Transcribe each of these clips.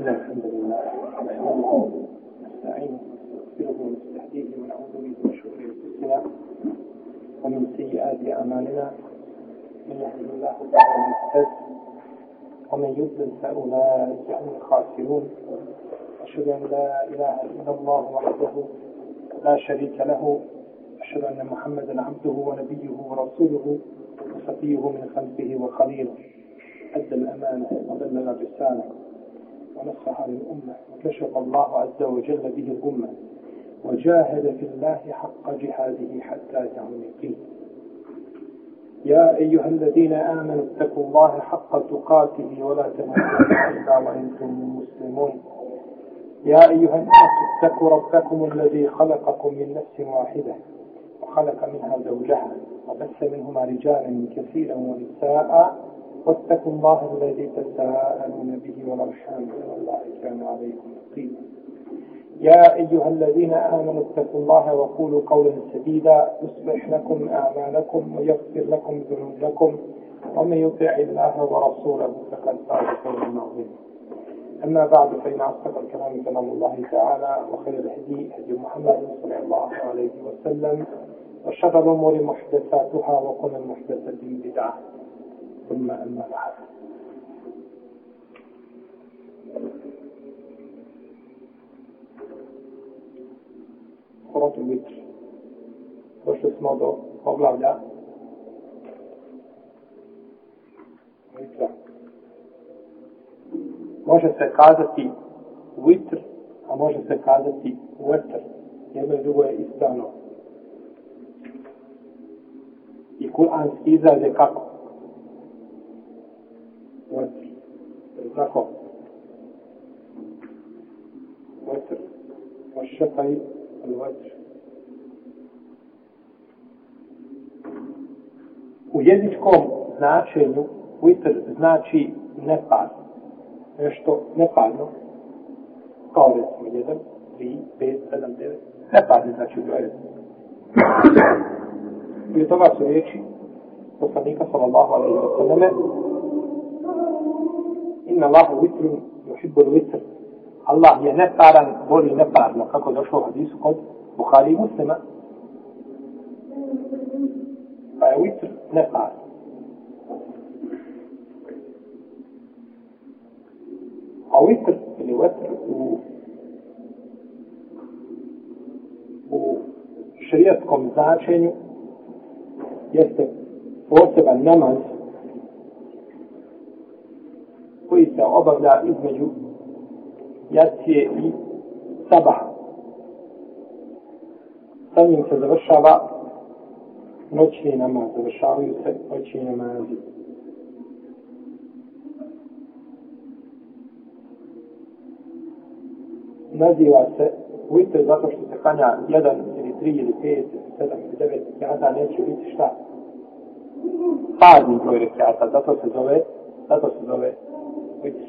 الحمد لله نحمده ونستعينه ونستغفره ونستهديه ونعوذ به من شرور انفسنا ومن سيئات اعمالنا من يهده الله فهو ومن يضلل فاولئك هم الخاسرون اشهد ان لا اله الا الله وحده لا شريك له أشهد أن محمدا عبده ونبيه ورسوله وصفيه من خلفه وخليله أدى الأمانة وبلغ الرسالة ونصح للأمة وكشف الله عز وجل به الأمة وجاهد في الله حق جهاده حتى يوم يا أيها الذين آمنوا اتقوا الله حق تقاته ولا تموتن إلا وأنتم مسلمون يا أيها الناس اتقوا ربكم الذي خلقكم من نفس واحدة وخلق منها زوجها وبث منهما رجالا كثيرا ونساء واتقوا الله الذي تساءلون به والارحام ان الله كان عليكم رقيبا يا ايها الذين امنوا اتقوا الله وقولوا قولا سديدا يصلح لكم اعمالكم ويغفر لكم ذنوبكم ومن يطع الله ورسوله فقد فاز فوزا عظيما أما بعد فإن أصدق الكلام كلام الله تعالى وخير الهدي هدي محمد صلى الله عليه وسلم وشر الأمور محدثاتها وكل محدثة بدعة ثم أما بعد سورة الوتر وش اسمه دو قبل أولا Može se kazati witr, a može se kazati wetr. Jedno i drugo je ispravno. I kuranski izraz je kako? vatr. Tako? Vatr. Ošakaj pa al vatr. U jezičkom značenju vitr znači nepad. Nešto nepadno. Kao recimo jedan, tri, pet, sedam, devet. Nepadne znači u brojevi. I od toga su riječi poslanika sallallahu alaihi wa sallam inna Allahu vitrin yuhibbu al-vitr. Allah je neparan, voli neparno, kako došlo u hadisu kod Bukhari i Muslima. Pa je vitr neparan. A vitr ili vitr u, u šrijatskom značenju jeste poseban namaz se obavlja između jacije i saba. Samim se završava noćni namaz, završavaju se noćni namazi. Naziva se vitr zato što se kanja jedan ili tri ili pet, sedam ili devet rekiata, neće biti šta? Padni broj rekiata, zato se zove, zato se zove fitr.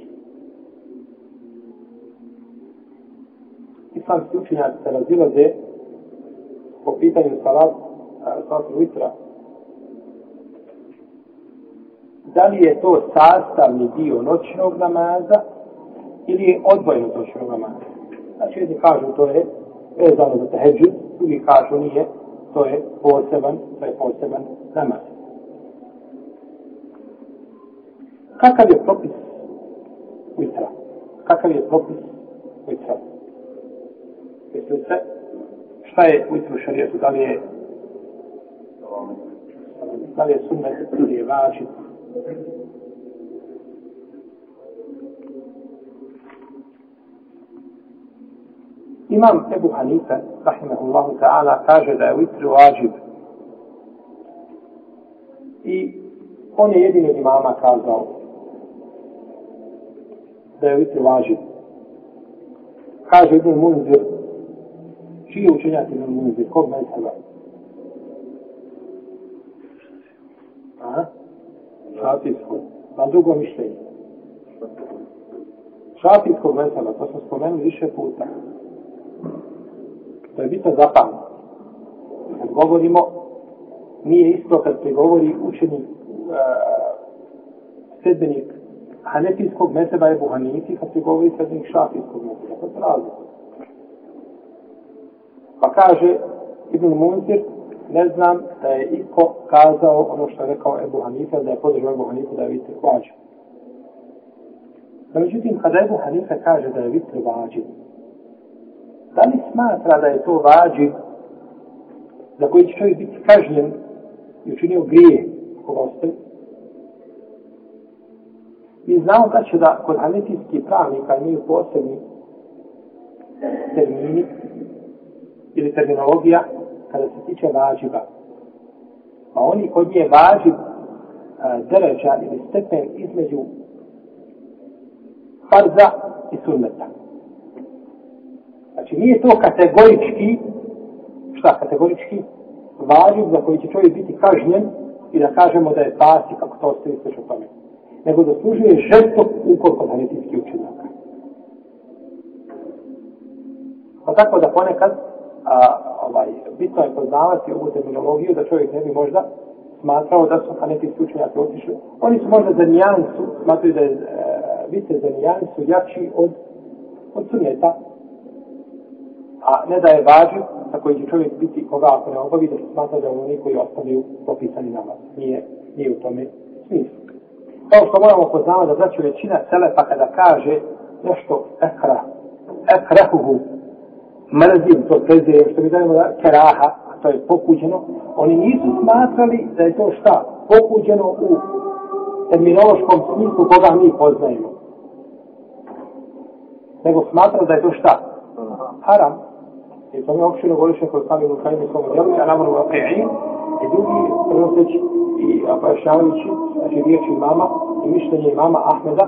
Islamski učinjaci se razilaze po pitanju salat, salatul vitra. Da li je to sastavni dio noćnog namaza ili je odvojeno od noćnog namaza? Znači, jedni kažu to je vezano za teheđud, drugi kažu nije, to je poseban, to je poseban namaz. Kakav je propis vitra. Kakav je propis vitra? Mislim se, šta je vitru šarijetu? Da li je da li je sunnet, da li je važit? Imam Ebu Hanife, rahimahullahu ta'ala, kaže da je vitri vađib. I on je jedini od imama kazao da je biti važiv. Kaže Ibn Munzir, čiji je učenjak Ibn Munzir, kog ne se vaj? Na drugo mišljenje. Šafijskog vesela, to sam spomenuo više puta. To je bitno zapamno. Kad govorimo, nije isto kad se govori učenik, uh, sedbenik hanefijskog meseba je buhanijski, kad se govori sa njih šafijskog meseba, to se razlikuje. Pa kaže Ibn Munzir, ne znam da je iko kazao ono što je rekao Ebu Hanife, da je podržao Ebu Hanife da je vitr vađen. No, međutim, kada Ebu Hanife kaže da je vitr vađen, da li smatra da je to vađen za koji će čovjek biti kažnjen i učinio grije ko ostaje? Mi znamo da će da kod hanetijski pravnika imaju posebni termini ili terminologija kada se tiče vađiba. A pa oni koji je vađib e, dereža ili stepen između farza i sunneta. Znači nije to kategorički, šta kategorički, vađib za koji će čovjek biti kažnjen i da kažemo da je pasi kako to ostaje sveću pametu nego da služuje žestok upor kod hanetijski učenjaka. Pa tako da ponekad, a, ovaj, bitno je poznavati ovu terminologiju, da čovjek ne bi možda smatrao da su hanetijski učenjaki otišli. Oni su možda za nijansu, smatruju da je e, vice za nijansu jači od, od sunjeta. A ne da je važiv sa koji će čovjek biti koga ako ne obavi, da se smatra da je oni koji ostavljaju popisani namaz. Nije, nije u tome smislu kao što moramo poznamo da braću većina telepa kada kaže nešto ekra, ekrahuhu, mrzim to teze, što mi dajemo da keraha, a to je pokuđeno, oni nisu smatrali da je to šta, pokuđeno u terminološkom smislu koga mi poznajemo. Nego smatrali da je to šta, haram. I to mi je opšteno govorišnje kod sami Lukajim i svojom djelom, a namoru vakeim, i drugi prenoseći i pojašnjavajući znači riječi imama i mišljenje imama Ahmeda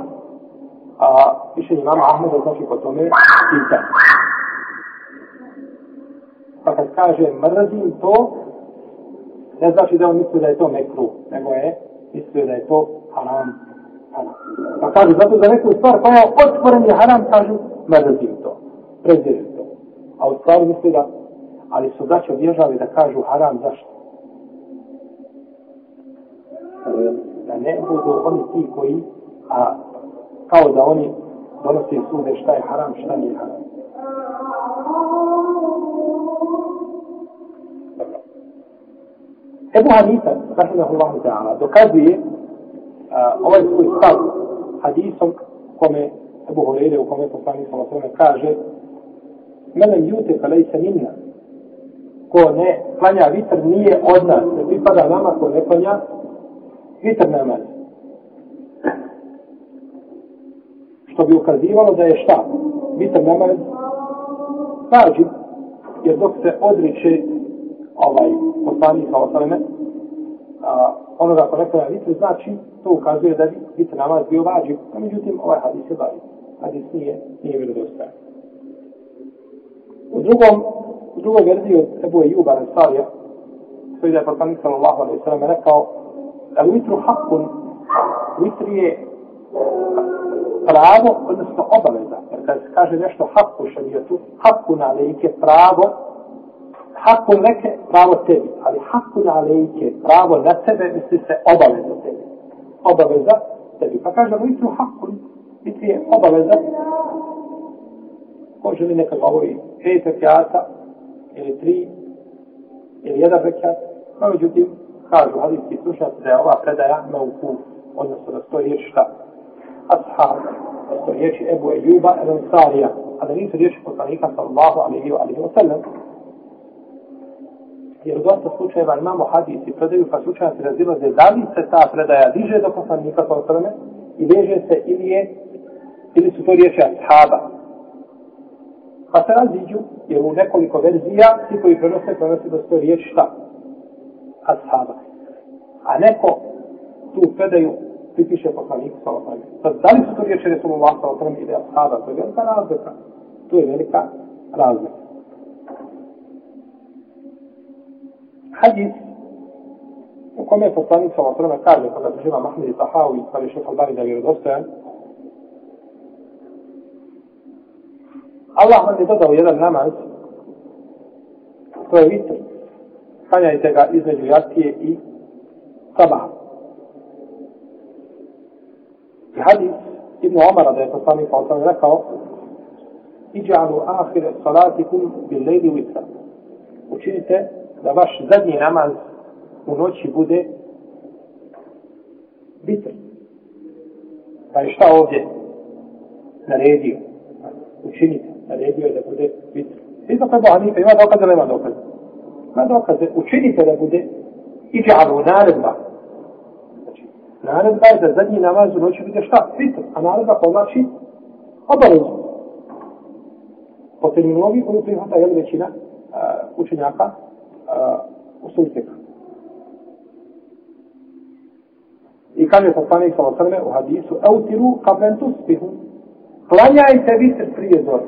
a mišljenje imama Ahmeda znači po tome tinta pa kad kaže mrzim to ne znači da on misli da je to mekru nego je mislio da je to haram pa kaže zato da neku stvar koja je otvoren je haram kažu mrzim to prezirim to a u stvari misli da ali su braće obježali da kažu haram zašto da ne budu oni ti koji, a kao da oni donose sude šta je haram, šta nije haram. Ebu Hanifa, rahimahullahu ta'ala, dokazuje uh, ovaj svoj stav hadisom kome Ebu Horeire, u kome poslani sam o tome kaže Mene jute ka lejse minna ko ne klanja vitr nije od nas, ne pripada nama ko ne klanja vitr namaz. Što bi ukazivalo da je šta? Vitr namaz pađi, jer dok se odriče ovaj poslani sa osaleme, ono da ako vitr, znači to ukazuje da bi vitr namaz bio vađi, a međutim ovaj hadis je vađi. Hadis nije, nije bilo dostaje. U drugom, u drugoj verziji od Ebu Ejuba, Ansarija, svoj da je poslanik sallallahu alaihi sallam rekao, Al-Witru hakun, Witr je pravo, odnosno obaveza. Jer kad se kaže nešto hakku šarijetu, hakku na lejke pravo, hakku neke pravo tebi, ali hakku na lejke pravo na tebe, misli se obaveza tebi. Obaveza tebi. Pa kaže Witru hakku, Witr je obaveza. Ko želi neka govori, ej, tekiata, ili tri, ili jedan rekiat, no međutim, kažu hadijski slušnjaci da je ova predaja na uku, odnosno da stoji riječ šta? Ashab, da stoji riječ Ebu Ejuba el Ansarija, a da nisu riječi poslanika sallahu alihi wa alihi wa sallam. Jer u dosta slučajeva imamo hadijski predaju, pa slučajnaci razilaze da li se ta predaja diže do poslanika sallahu alihi i veže se ili je, ili su to riječi ashaba. Pa se raziđu, jer u nekoliko verzija, svi koji prenose, prenose da su to riječi šta? ashaba. A neko tu predaju pripiše poslaniku sallallahu alejhi ve sellem. Da li su to riječi Resulullah sallallahu alejhi ve ili ashaba, to je velika razlika. To je velika razlika. Hadis u kome je poslanik sa alejhi kaže kada se živa Mahmed i Tahawi, kada je šef Albani da je vjerodostojan, Allah nam je dodao jedan namaz, to je vitr, Klanjajte ga između jacije i saba. I hadis Ibnu Omara da je poslani pa osam rekao Iđalu ahire salatikum bil lejdi vitra. Učinite da vaš zadnji namaz u noći bude vitr. Pa je šta ovdje naredio? Učinite, naredio je da bude vitr. Svi znači da je Bohanipa, ima dokaze, nema dokaze na dokaze, učinite da bude i džavu, naredba. Znači, naredba je da zadnji namaz u noći bude šta? Fitr, a naredba pomaći obavezno. Po terminologiji koju prihvata je većina uh, učenjaka uh, u sultika. I kaže sa stane sa osrme u hadisu, eutiru kabentu spihu, klanjajte vitr prije zore.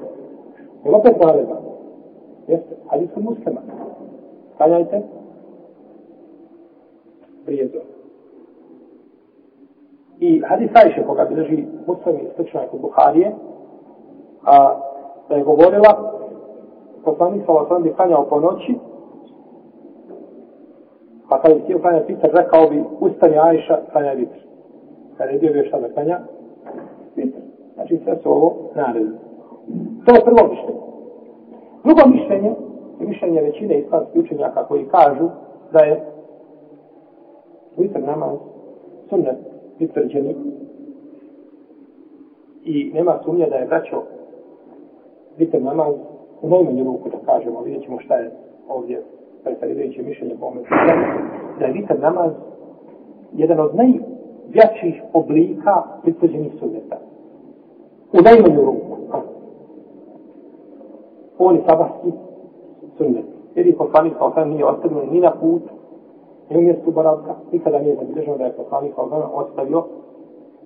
Je li opet naredba? Jeste, hadisu muslima. Klanjajte prije zora. I hadis Ajše, koga drži muslimi slično kod Buharije, a, da je govorila, poslanik sa Allah bi klanjao po noći, pa kada je htio klanjati vitr, rekao bi, ustani Ajša, klanjaj vitr. Kada je bio bio šta da klanja, vitr. Znači sve su ovo naredili. To je prvo mišljenje. Drugo mišljenje, i mišljenje većine islamskih učenjaka koji kažu da je vitr namaz sunnet vitrđeni i nema sumnje da je braćo vitr namaz u najmanju ruku da kažemo, vidjet ćemo šta je ovdje preferirajuće mišljenje po da je vitr namaz jedan od najjačih oblika pritvrđenih sunneta. U najmanju ruku. On je sabahski sunnet. Jer je poslanik sa osam nije ostavio ni na put, ni u mjestu boravka, nikada nije zabilježeno da je poslanik sa osam ostavio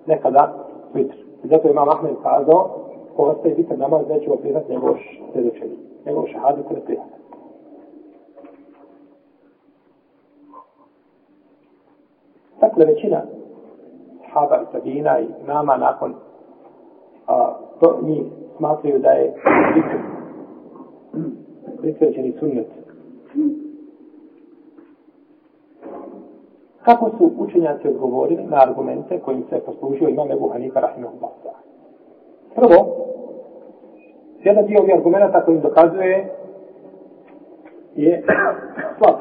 nekada vitr. zato je Imam Ahmed kazao, ko ostaje vitr namaz, neće ga prihati njegov svjedočenje, njegov šahadu koje prihati. Dakle, većina haba i tabina i nama nakon a, to njih smatraju da je vitr prikređeni sunnet. Kako su učenjaci odgovorili na argumente kojim se poslužio imam Ebu Hanifa Rahimahullah? Prvo, jedan dio ovih argumenta koji im dokazuje je slab.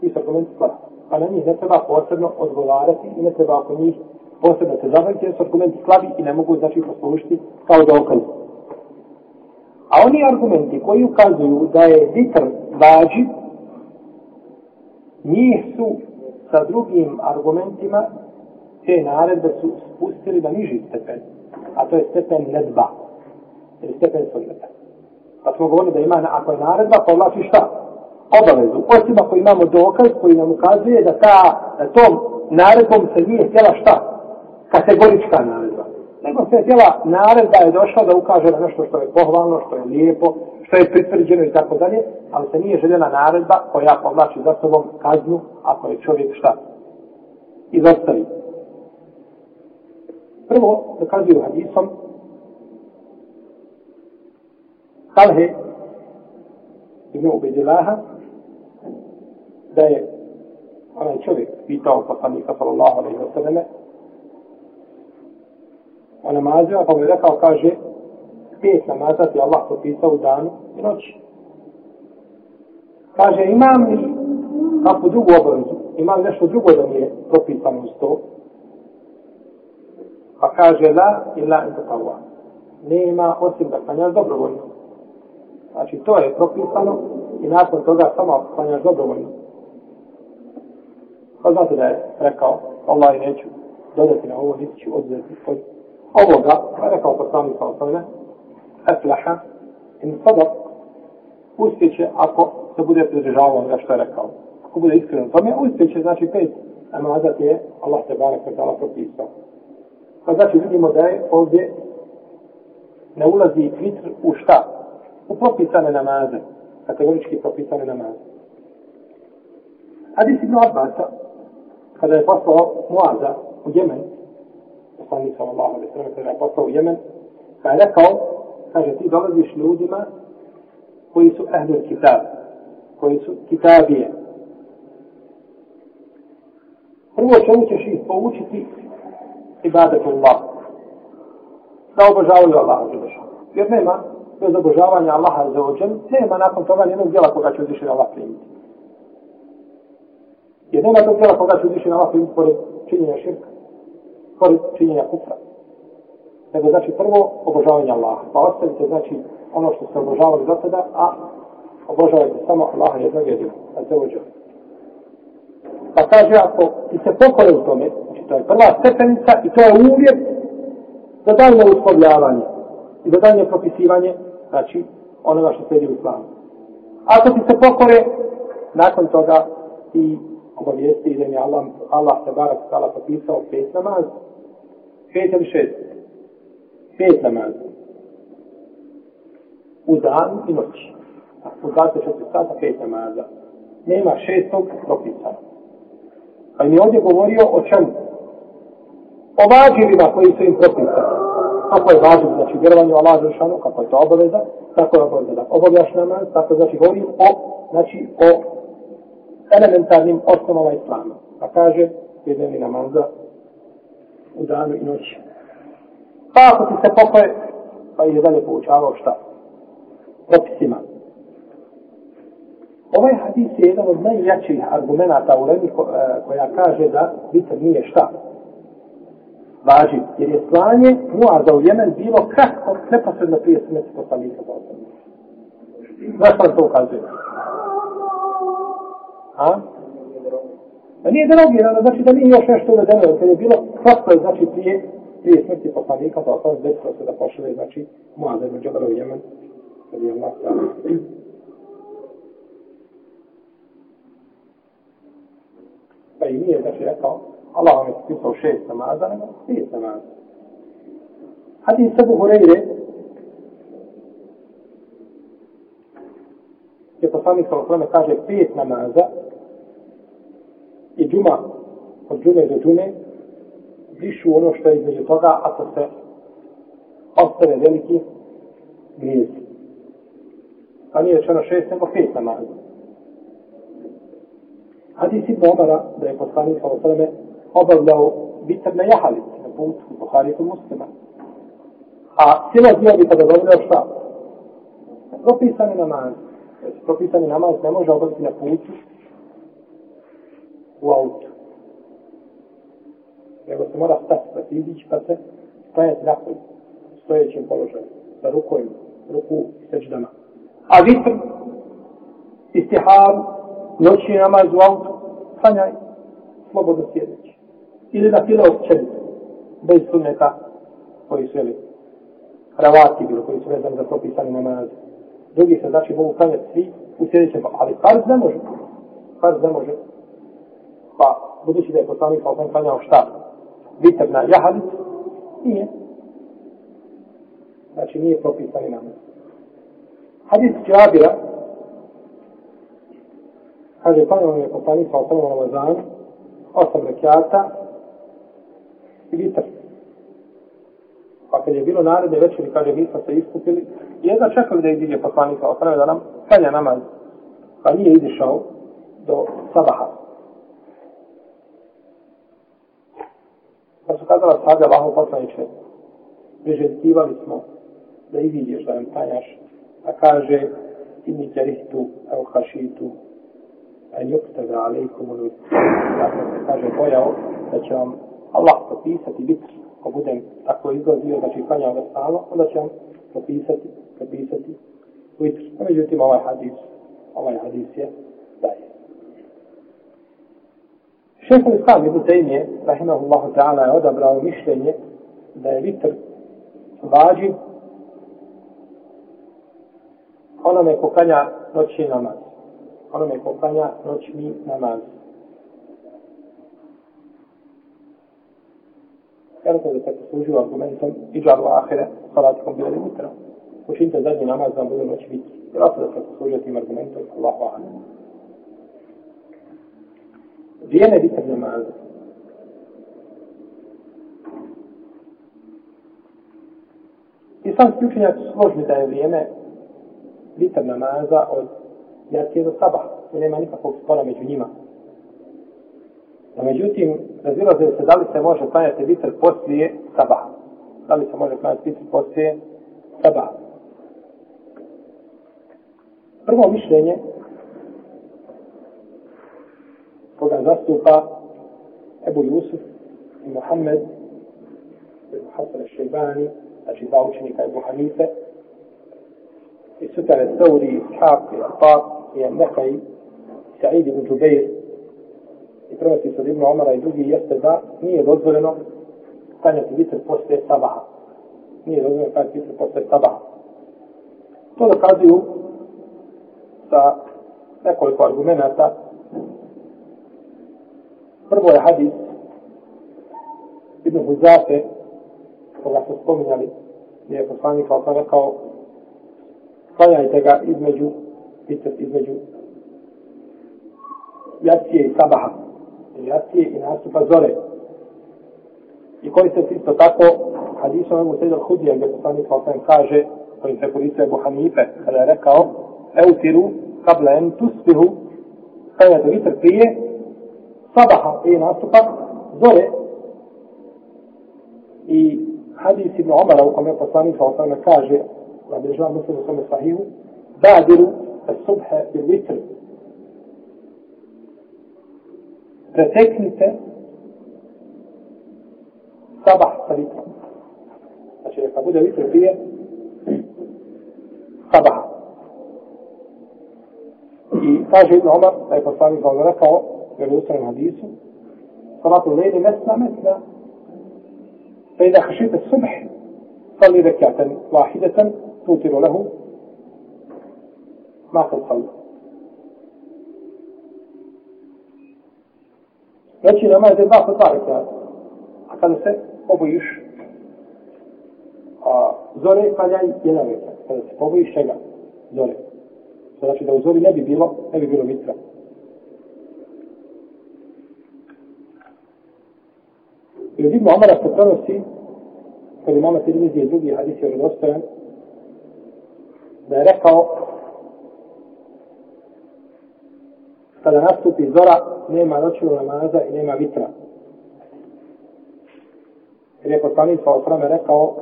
Ti su argumenti slab. Pa na njih ne treba posebno odgovarati i ne treba oko njih posebno se zabaviti jer su argumenti slabi i ne mogu znači poslušiti kao dokaz. A oni argumenti koji ukazuju da je vitr vađi, njih su sa drugim argumentima te naredbe su spustili na niži stepen, a to je stepen nedba, ili stepen sunneta. Pa smo govorili da ima, ako je naredba, pa vlači šta? Obavezu. Osim ako imamo dokaz koji nam ukazuje da ta, da tom naredbom se nije htjela šta? Kategorička naredba nego se je tijela naredba je došla da ukaže na nešto što je pohvalno, što je lijepo, što je pritvrđeno i tako dalje, ali se nije željena naredba koja povlači za sobom kaznu ako je čovjek šta izostavi. Prvo, dokazuju hadisom, Talhe ibn Ubedilaha, da je onaj čovjek pitao poslanika sallallahu alaihi wa sallam, o namazima, pa mu je rekao, kaže, pet namaza ti Allah propisao u danu i noći. Kaže, imam li kakvu drugu obavezu, imam nešto drugo da mi je propisano uz to? Pa kaže, la ila ila ila ne ima osim da klanjaš dobrovoljno. Znači, to je propisano i nakon toga samo ako klanjaš dobrovoljno. Pa znate da je rekao, Allah neću dodati na ovo, niti ću odzeti, odzeti ovoga, pa je rekao poslani sa osnovne, etlaha, in sadak, uspjeće ako se bude pridržavao onoga što je rekao. Ako bude iskren u tome, uspjeće, znači pet emada ti je Allah te barek te dala propisao. Pa znači vidimo da je ovdje ne ulazi vitr u šta? U propisane namaze, kategorički propisane namaze. Hadis ibn Abbas, kada je poslao Muaza u Jemen, poslanik sallallahu alejhi ve sellem kada pošao u Jemen, pa je rekao, kaže ti dolaziš ljudima koji su ahli kitab, koji su kitabije. Prvo čemu ćeš ih poučiti ibadet Allah. Da obožavaju Allah za Jer nema, bez obožavanja Allaha za ođen, nema nakon toga nijednog djela koga će uzvišen Allah primiti. Jer nema tog djela koga će uzvišen Allah primiti pored činjenja širka korist činjenja kufra. Nego znači prvo obožavanje Allaha, pa ostavite znači ono što ste obožavali do sada, a obožavajte samo Allaha jednog jedina, a zelo džel. Pa kaže, ako ti se pokore u tome, znači to je prva stepenica i to je uvjet za daljno uspobljavanje i za daljno propisivanje, znači onoga što sledi u islamu. Ako ti se pokore, nakon toga i obavijesti i da mi je Allah, Allah se barak stala popisao pet namaz, pet ili šest, pet namaz, u dan i noć, a u 24 sata pet namaza, nema šestog propisa. Pa mi je ovdje govorio o čemu? O vađivima koji su im propisali. Kako je vađiv, znači vjerovanje u Allah Žešanu, kako je to obaveza, tako je obaveza. Obavljaš namaz, tako znači govorim o, znači o elementarnim osnovama islama. Pa kaže, jedan je namaza u danu i noći. Pa ako ti se pokoje, pa ih je dalje poučavao šta? Propisima. Ovaj hadis je jedan od najjačih argumenta u Lenni ko, e, koja kaže da vitr nije šta. Važi, jer je slanje Muaza u Jemen bilo kratko, neposredno prije smrti poslanika Bosna. Znaš što to ukazuje? A? Pa nije derogirano, znači da nije još nešto uvedeno, jer kad je bilo, kratko je, znači, prije, prije smrti poslanika, pa sam desilo se da pošle, znači, Moaz ibn Džabar u Jemen, kad je Allah sam. Pa i nije, znači, rekao, Allah vam je spisao šest samaza, nego prije samaza. Hadis Abu Hurajre, poslanik sa kaže pet namaza i džuma od džume do džume višu ono što je između toga ako se ostane veliki grijez. A nije rečeno šest, nego pet namaza. Hadis i pomara da je poslanik sa osreme obavljao bitar na jahalici, na putu, u Buhariku muslima. A sila dio bi kada dobro šta? Propisani namaz propisani namaz ne može obaviti na putu u autu. Nego se mora stati, pa se izići, pa se stajati na polju, stojećim položajem, sa rukojima, ruku i seđdama. A vitr, istiham, noćni namaz u autu, sanjaj, slobodno sjedeći. Ili na filo općenicu, bez sunneta, koji su, jeli, ravati bilo, koji su vezani za propisani namaz. Ne drugi se znači mogu kanjati svi u sljedećem, ali farz ne može, farz ne može. Pa, budući da je poslanik pa on kanjao šta? Vitr na jahalicu? Nije. Znači nije propisan i namaz. Hadis Čabira, kaže, kanjao je poslanik pa on kanjao na osam rekiata i vitr. Pa kad je bilo naredne večeri, kaže, mi smo se iskupili, jedna čekali da ide poslanika oprave da nam kanja namaz, pa nije izišao do sabaha. Pa su kazala sabja Allahov poslaniče, priželjkivali smo da i vidiš da nam kanjaš, a kaže, ti mi će rihtu, evo hašitu, a njokta ga, ali i ono komunuti. Dakle, kaže, bojao da će vam Allah propisati bitru ako budem tako izlazio, znači klanjao ga stalo, onda će on propisati, propisati vitr. A međutim, ovaj hadis, ovaj hadis je daje. Šehtan Islam Ibn Taymiye, rahimahullahu ta'ala, je odabrao mišljenje da je vitr vađiv onome ko klanja noćni namaz. Onome ko klanja noćni namaz. Kažete da tako služi argumentom i džalu ahire, salatikom bila li utra. Učinite zadnji namaz na budu noći biti. Vjerojatno da se služi tim argumentom, Allahu ahire. Vrijeme vitr namaza. I Islamski učenjaci složni da je vrijeme vitr namaza od jacije do sabaha. I nema nikakvog spora među njima. A međutim, razilaze se da li se može klanjati vitr poslije sabaha. Da li se može klanjati vitr poslije sabaha. Prvo mišljenje koga zastupa Ebu Jusuf i Mohamed Ebu Hasan al-Shaybani, znači dva učenika Ebu Hanife, i sutra je Sauri, Haq, Ispaq, i Annekaj, Sa'id ibn Jubeir, i prenosi se od Ibnu Omara i drugi jeste da nije dozvoljeno stanjati vitr posle sabaha. Nije dozvoljeno stanjati vitr posle sabaha. To dokazuju sa nekoliko argumenta. Prvo je hadis Ibnu Huzate koga su spominjali gdje je poslanik Alta rekao klanjajte ga između vitr između jacije i sabaha se jacije i nastupa zore. I koji se isto tako, hadisom ovom sredi al-Hudija, gdje poslani Kalkan kaže, koji se kurice Ebu Hanife, kada je rekao, eutiru kabla en tuspihu, stavljate vitr prije, sabaha prije nastupa zore. I hadis ibn Omara, u kome poslani Kalkan kaže, na državnom sredi u kome sahihu, badiru subhe bil vitru, The technical صبح الطريق عشان أبو داويد فيها صبح قال ابن عمر لا يفصل من ركعه يسر الحديث صلاة الليل مثنى مثنى فإذا خشيت الصبح صلي ركعة واحدة توتر له ما في صلى Noći namaz je dva po dva rekata. A kada se obojiš, a zore paljaj jedan rekat. Kada se obojiš čega? Zore. To znači da u zori ne bi bilo, ne bi bilo mitra. I od Ibnu Omara se prenosi, kod imama televizije drugi hadis je vrlostojan, da je rekao, kada nastupi zora, nema noćnog namaza i nema vitra. Jer je poslanik sa osrame rekao,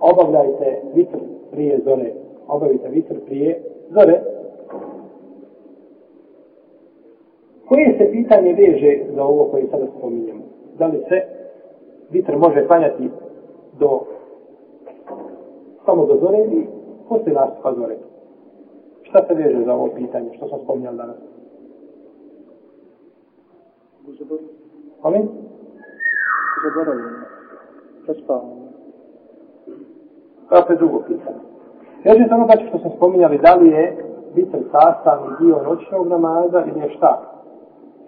obavljajte vitr prije zore, obavite vitr prije zore. Koje se pitanje veže za ovo koje sada spominjemo? Da li se vitr može klanjati do samo do zore ili poslije nastupa zore? Zore šta se veže za ovo pitanje, što sam spominjal danas? Amin? Zaboravljeno. Prespavljeno. drugo pitanje. Veže za ono znači što sam spominjali, da li je vitr sastavni dio noćnog namaza ili je šta?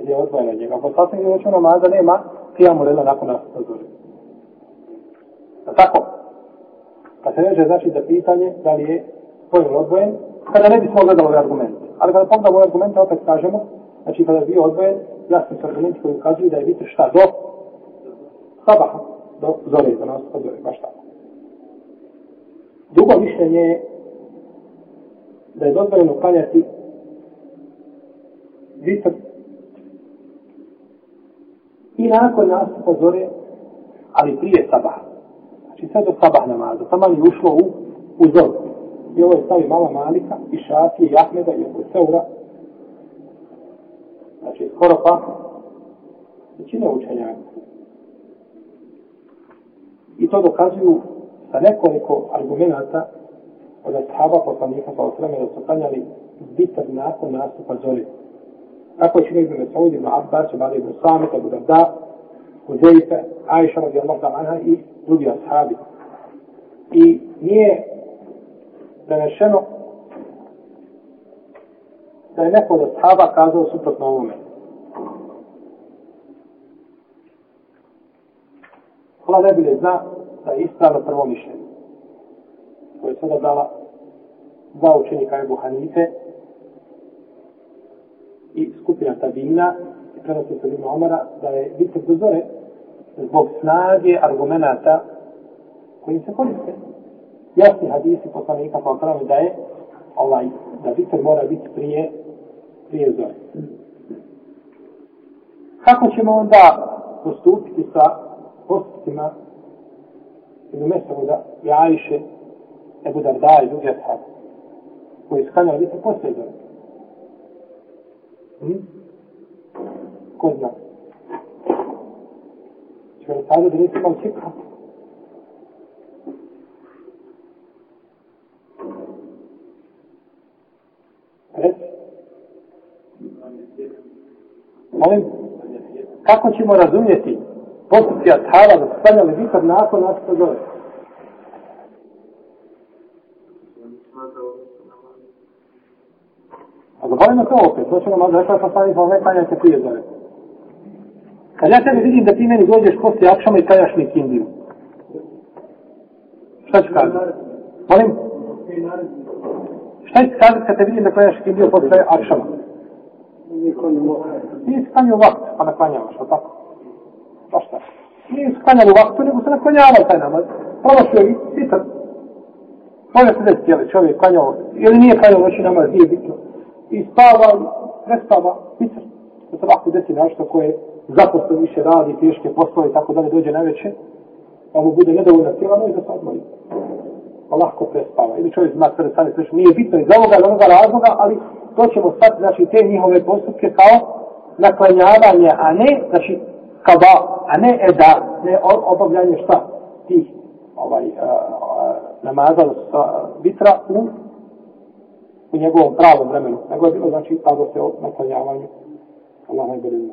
Ili je odvojeno njega. Ako sastavni dio noćnog namaza nema, pijamo redno nakon nas to zove. Tako? Kad pa se veže znači za pitanje da li je pojel odvojen, kada ne bismo gledali ove argumente. Ali kada pogledamo ove argumente, opet kažemo, znači kada je bio odvojen, jasni su argumenti koji ukazuju da je vitr šta do sabaha, do zore, do nas od zore, baš tako. Drugo mišljenje je da je dozvoljeno klanjati vitr i nakon nastupa zore, ali prije sabaha. Znači sve do sabah namaza, sabah je ušlo u, u zoru. I ovo je stavi mala Malika i Šafije i Ahmeda i Ebu Seura. Znači, skoro pa većine učenjaka. I to dokazuju sa nekoliko argumenta od Ashaba poslanika pa osreme da su kanjali bitar nakon nastupa zori. Tako čini izme Mesaud ibn Abbas, ibn Ali ibn Samet, ibn Abda, Huzeyfe, Aisha radijallahu ta'ala i drugi Ashabi. I nije prenešeno da je neko od ashaba kazao suprotno ovome. Hvala ne bile zna da je ispravno prvo mišljenje koje je sada dala dva učenika Ebu Hanife i skupina Tabina i prenosi Tabina Omara da je biti pozore zbog snage argumenta kojim se koriste jasni hadisi poslanika sa osram da je ovaj, da vitr mora biti prije prije zore. Kako ćemo onda postupiti sa postupima ili mjesto da je Ajše Ebu Darda i drugi ashab koji su kanjali vitr poslije zore? Hmm? Ko zna? Čekaj, sada da nisam kao čekati. Molim? Kako ćemo razumjeti postupci Ashaba da su stavljali vikar nakon nas to zove? A zaboravimo to opet, to ćemo malo rekao sam stavljeno, ne klanjajte prije zove. Kad ja tebe vidim da ti meni dođeš kosti akšama i kajaš mi kindiju. Šta ću kazati? Molim? Šta ću kazati kad te vidim da kajaš kindiju posle akšama? Niko ne može ti si klanio vakt, pa naklanjavaš, o tako? Baš tako. Nije si klanjalo vaktu, nego se naklanjavao taj namaz. Prolašio je sitar. Može se desiti, jel, čovjek klanjao, ili nije klanjao noći namaz, nije bitno. I spava, prespava, sitar. Da se vaktu desi nešto koje zaposto više radi, teške poslove, tako da ne dođe na veće, pa mu bude nedovoljna sila, no i za sad moli. Pa lahko prespava. Ili čovjek zna sve stane sve što nije bitno iz ovoga ili onoga razloga, ali to ćemo sad, znači, te njihove postupke kao naklanjavanje, a ne, znači, kada, a ne eda, ne obavljanje šta tih ovaj, uh, uh, namaza uh, vitra u, u njegovom pravom vremenu. Nego je bilo, znači, tada se o naklanjavanju Allah najbolje ima.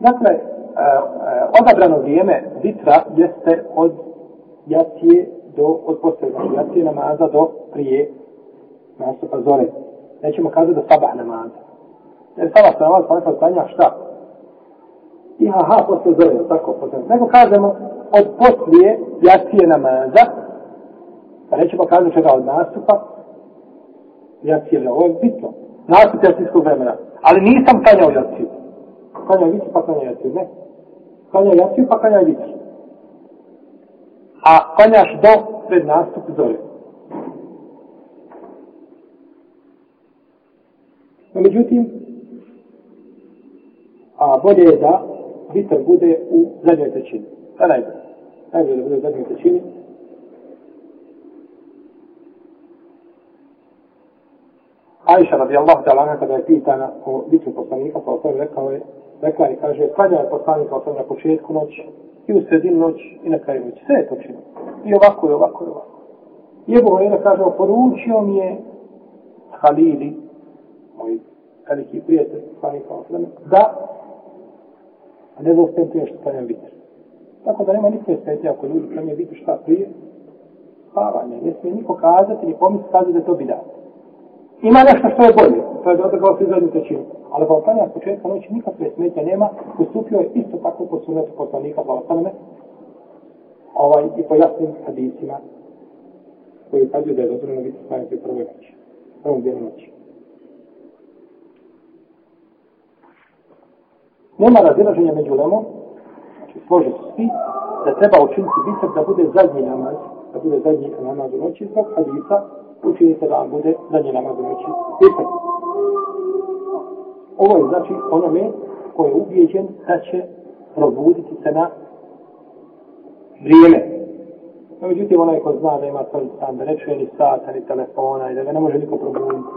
Dakle, uh, uh, odabrano vrijeme vitra jeste od jacije do, od posljednog jacije namaza do prije nastupa zore nećemo kazati da sabah namaz. Jer sabah se namaz, ponekad pa klanja šta? I ha ha, posle zove, tako, posle. Nego kažemo, od poslije jacije namaza, pa nećemo kazati čega od nastupa, jacije, ovo je bitno. Nastup jacijskog vremena. Ali nisam klanjao jaciju. Klanjao jaciju, pa klanjao jaciju, ne. Klanjao jaciju, pa klanjao jaciju. A klanjaš do pred nastup zove. No, međutim, a bolje je da vitr bude u zadnjoj trećini. Da najbolje. Najbolje da bude u zadnjoj trećini. Ajša radi Allah da lana kada je pitana o vitru poslanika, pa o tome rekao je, rekla je, kaže, kada je poslanika o tome na početku noć, i u sredinu noć, i na kraju noć. Sve je to čini. I ovako, i ovako, i ovako. I je Bogorina kaže, oporučio mi je Halili, veliki prijatelj poslanika Osrame, da a ne zaustajem prije što stanem vidjer. Tako da nema nikakve sveti ako ljudi prije vidi šta prije, spavanje, ne smije niko kazati ni pomisli kazati da to bi da. Ima nešto što je bolje, to je da odrgao svi zadnju tečinu. Ali Balkanija s početka noći nikakve smetje nema, ustupio je isto tako po sunetu poslanika Balkanine, ovaj, i po jasnim hadisima, koji kazuju da je dozvoljeno biti stanjiti u prvoj noći, prvom dvijenu noći. Nema razilaženja među lemom, znači složi su svi, da treba učiniti bisak da bude zadnji namaz, da bude zadnji namaz u noći, zbog hadisa učinite da bude zadnji namaz u noći bisak. Ovo je znači onome koji je ubijeđen da će probuditi se na vrijeme. No, međutim, onaj ko zna da ima prvi stan, da ne čuje ni sata, ni telefona, i da ga ne može niko probuditi.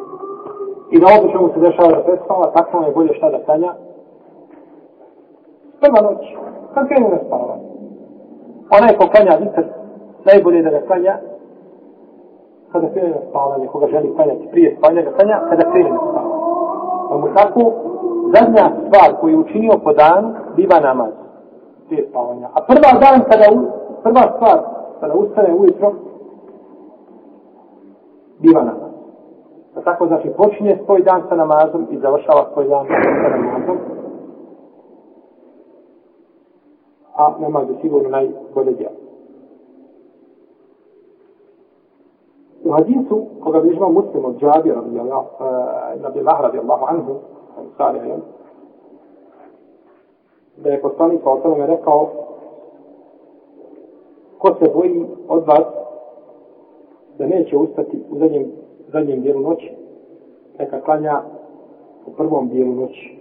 I na ovo čemu se dešava da prespava, tako je bolje šta da tanja, prva noć, kad krenu na spavanje. Onaj ko klanja vitr, najbolje je da ga klanja kada krenu na spavanje, koga želi klanjati prije spavanja, ga klanja kada krenu na spavanje. Pa mu tako, zadnja stvar koju je učinio po dan, biva namaz prije spavanja. A prva dan kada, u, prva stvar kada ustane ujutro, biva namaz. Pa tako znači počinje svoj dan sa namazom i završava svoj dan sa namazom. a namaz je sigurno najbolje djelo. U hadisu, koga bi imao muslim od Džabir, uh, eh, Nabi Lahra, radi Allahu anhu, sari ajan, da je poslanik pa o tome rekao ko se boji od vas da neće ustati u zadnjem, zadnjem dijelu noći, neka klanja u prvom dijelu noći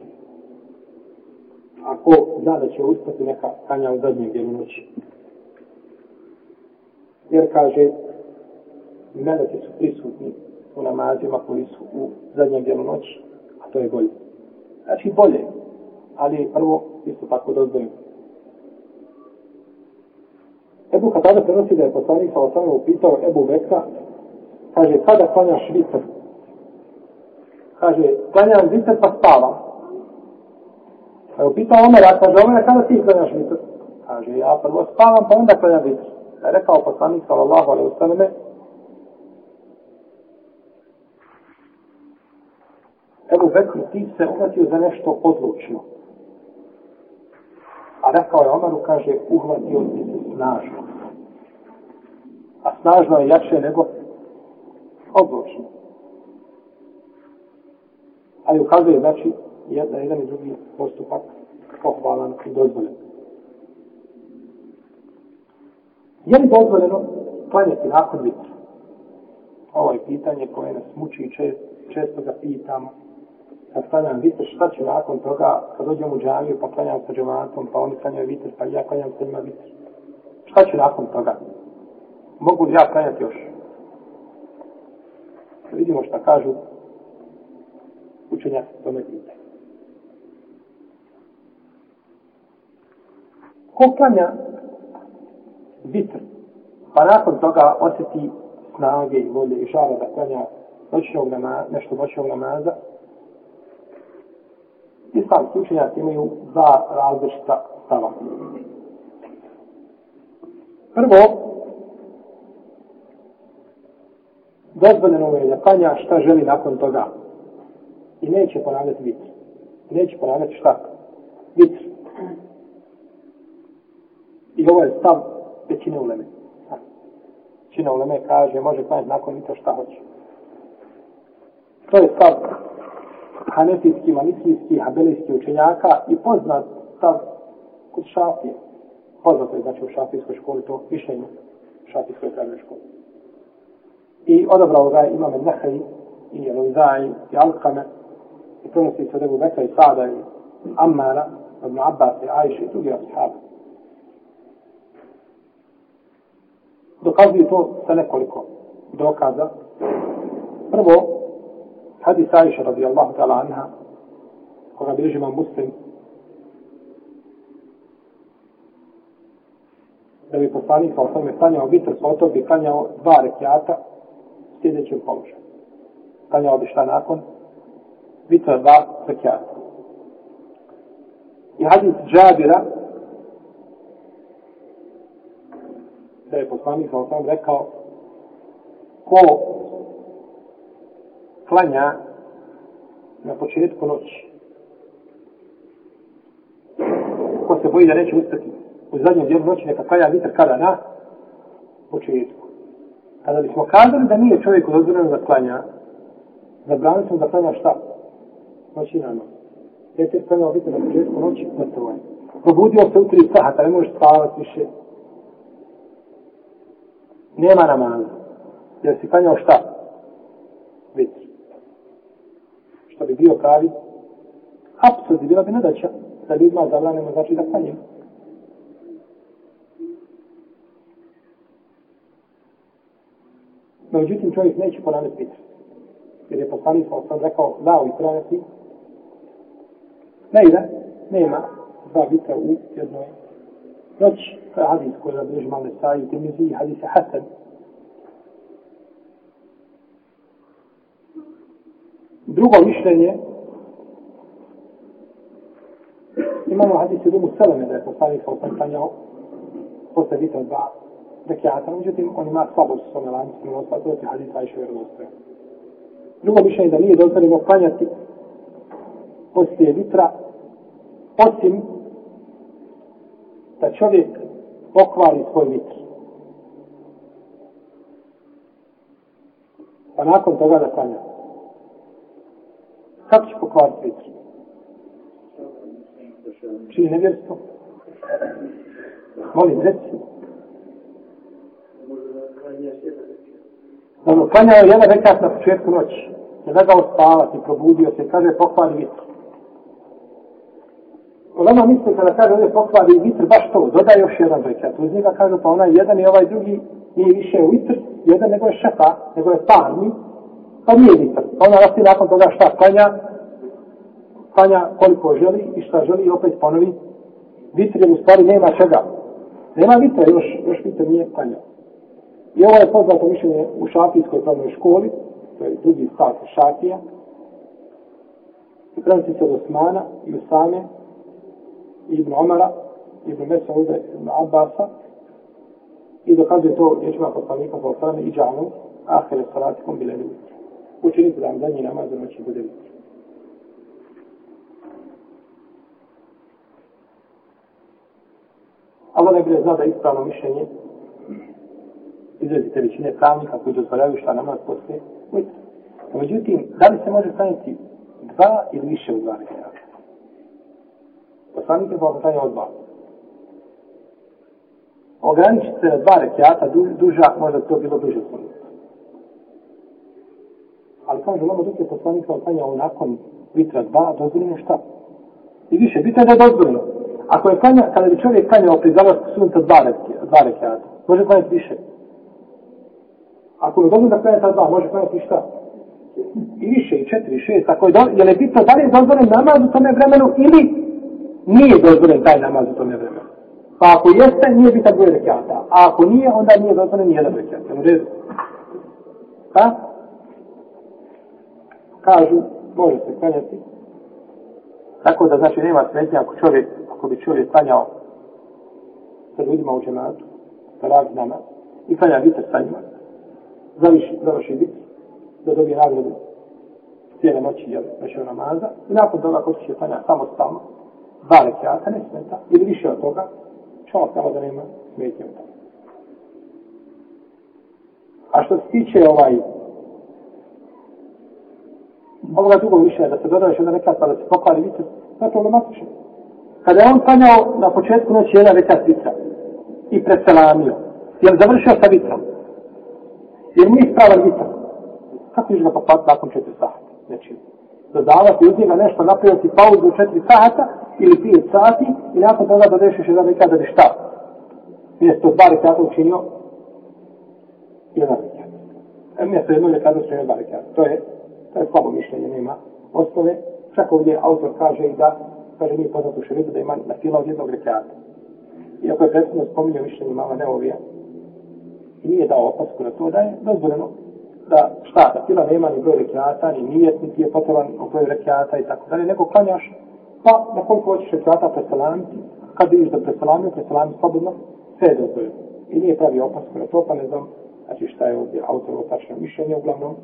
ako zna da će uspati neka kanja u zadnjem dijelu noći. Jer kaže, meleci su prisutni u namazima koji su u zadnjem dijelu noći, a to je bolje. Znači bolje, ali prvo isto tako dozvoljeno. Ebu Katada prenosi da je poslanik sa osamem upitao Ebu Bekra, kaže, kada klanjaš vitr? Kaže, klanjam vitr pa spavam. Pa je upitao Omer, a kaže Omer, kada ti klanjaš vitr? Kaže, ja prvo spavam, pa onda klanjam vitr. Da je rekao poslanik, sallallahu alaihi sallam, Ebu Bekru, ti se uhvatio za nešto odlučno. A rekao je Omeru, kaže, uhvatio ti se snažno. A snažno je jače nego odlučno. Ali ukazuje, znači, jedna, jedan i drugi postupak pohvalan i dozvoljen. Je li dozvoljeno klanjati nakon vitra? Ovo je pitanje koje nas muči i čest, često ga pitamo. Kad klanjam vitr, šta će nakon toga, kad dođem u džaviju, pa klanjam sa džematom, pa oni klanjaju vitr, pa ja klanjam sa njima vitr. Šta će nakon toga? Mogu li ja klanjati još? Da vidimo šta kažu učenjaci tome pitanje. ko klanja vitr, pa nakon toga osjeti snage i volje i žara da klanja noćnog namaza, nešto noćnog namaza, islamski učenjaci imaju dva različita stava. Prvo, dozvoljeno je da klanja šta želi nakon toga i neće ponavljati vitr. Neće ponavljati šta? Vitr ovo ovaj je stav većine uleme. Većina uleme kaže, može klanjati nakon vitra šta hoće. To je stav hanetijski, manikijski, habelijski učenjaka i poznat stav kod šafije. Poznat je, znači, u šafijskoj školi to mišljenje šafijskoj pravnoj školi. I odabrao ga imam Nehaj, i Rovizaj, i Alkame, i prenosi se od Ebu Bekra i Sada, i Ammara, od Abbas i Ajše i drugi ashabi. dokazuju to sa nekoliko dokaza. Prvo, hadis Aisha radijallahu ta'ala anha, koga bilježi imam muslim, da bi poslanik sa osnovne klanjao vitr, sa otom bi klanjao dva rekiata u sljedećem položaju. Klanjao bi šta nakon? Vitr dva rekiata. I hadis Džabira, da je poslanik sa osam rekao ko klanja na početku noći ko se boji da neće ustati u zadnjem dijelu noći neka klanja vitr kada na početku kada bismo kazali da nije čovjek odozvoreno da klanja zabranili smo da klanja šta noći na noć Jeste klanjao vitr na početku noći, gotovo je. Probudio se u tri sahata, ne možeš spavati više, nema namaza. Jer si klanjao šta? Vitr. Što bi bio pravi? Apsurd, bila bi nadaća da ljudima zabranimo znači da klanjim. No, međutim, čovjek neće ponavljati vitr. Jer je poslani svoj sam rekao, lao i trajati. Ne ide, nema dva vitra u jednoj već znači, hadis koji je obježi malo nesaj, te mi zvi hadise Hasan. Drugo mišljenje, imamo hadis u Rumu Seleme da je postavio kao pitanje posle bitan dva rekiata, međutim on ima slabost s ome lanskim ostatom, to je hadis Aisha Vjerovostre. Drugo mišljenje da nije dozvoljeno klanjati poslije vitra, osim da čovjek pokvari svoj vitr. Pa nakon toga da kanja. Kako će pokvariti vitr? Čini nevjerstvo? Molim, reci. Dobro, kanjao je jedan rekat na početku noći. Ne da ga ospavati, probudio se, kaže pokvari vitr. Ulema misli kada kaže ovdje pokvari vitr, baš to, doda još jedan rekat. Uz njega kažu pa onaj jedan i ovaj drugi nije više vitr, jedan nego je šefa, nego je parni, pa nije vitr. Pa ona rasti nakon toga šta klanja, klanja koliko želi i šta želi i opet ponovi. Vitr je u stvari nema čega. Nema vitra, još, još vitr nije klanja. I ovo je poznato mišljenje u šafijskoj pravnoj školi, to je drugi stat šafija. I prenosi se od Osmana i u same ibn Omara, ibn Mesaude, ibn Abbasa, i dokazuje to rječima poslanika za osrame i džanu, ahele salatikom bile ljudi. Učinite da vam zadnji namaz za noći bude vidjeti. Allah ne bude zna da ispravno mišljenje izvedite većine pravnika koji dozvoljaju šta namaz poslije ujutra. Međutim, da li se može staniti dva ili više u dva rekenata? poslanike, pa vam stanje odmah. Ograničite se na dva rekiata, duža, možda to bilo duže sunnet. Ali kaže, lama duke poslanika odstanjao nakon vitra dva, dozvoljeno šta? I više, bitno je da je dozvoljeno. Ako je kanja, kada bi čovjek kanjao pri zalazku sunca dva, dva rekiata, može kanjati više. Ako je dozvoljeno da kanja ta dva, može kanjati šta? I više, i četiri, i šest, tako je dozvoljeno. Jel je bitno da li je dozvoljeno namaz u tome vremenu ili nije dozvoljen taj namaz u tome vremenu. Pa ako jeste, nije bitak dvoje rekiata. A ako nije, onda nije dozvoljen ni jedan rekiata. Ne redu. Pa? Kažu, može se klanjati. Tako da znači nema smetnje ako čovjek, ako bi čovjek klanjao sa ljudima u džematu, sa razi namaz, i klanja vitak sa njima, završi, završi vitak, da dobije nagradu cijele noći, jel, večer namaza, i nakon toga, ako će klanja samostalno, dva rekiata ne smeta, ili više od toga, čovjek tamo da nema smetnje u tome. A što se tiče ovaj, ovoga drugog više, da se dodaje još jedan rekiat, pa da se pokvali, vidite, to je problematično. Kada je on panjao na početku noći jedan rekiat vitra i preselamio, je li završio sa vitrom? Je li mi ispravan vitra? Kako ćeš ga pokvati nakon četiri sahata? Nečinu dodavati od njega nešto, napraviti pauzu u četiri sahata ili pijet sati i nakon toga da rešiš jedan nekada da šta. Mjesto dva rekata učinio jedan rekat. E, mjesto jedno rekata učinio dva rekata. To je, to je slabo mišljenje, nema osnove. Čak ovdje autor kaže i da, kaže nije poznat u širidu da ima na fila od jednog rekata. Iako je predstavno spominio mišljenje mama neovija, nije dao opasku na to da je dozvoljeno da šta, da fila nema ni broj rekiata, ni nijet, ni ti je potreban o broju rekiata i tako dalje. Neko klanjaš, pa na koliko hoćeš rekiata preselamiti, kad vidiš da preselamiju, preselami slobodno, sve je dozvoljeno. I nije pravi opas kore to, pa ne znam, znači šta je ovdje autor o tačno mišljenje uglavnom,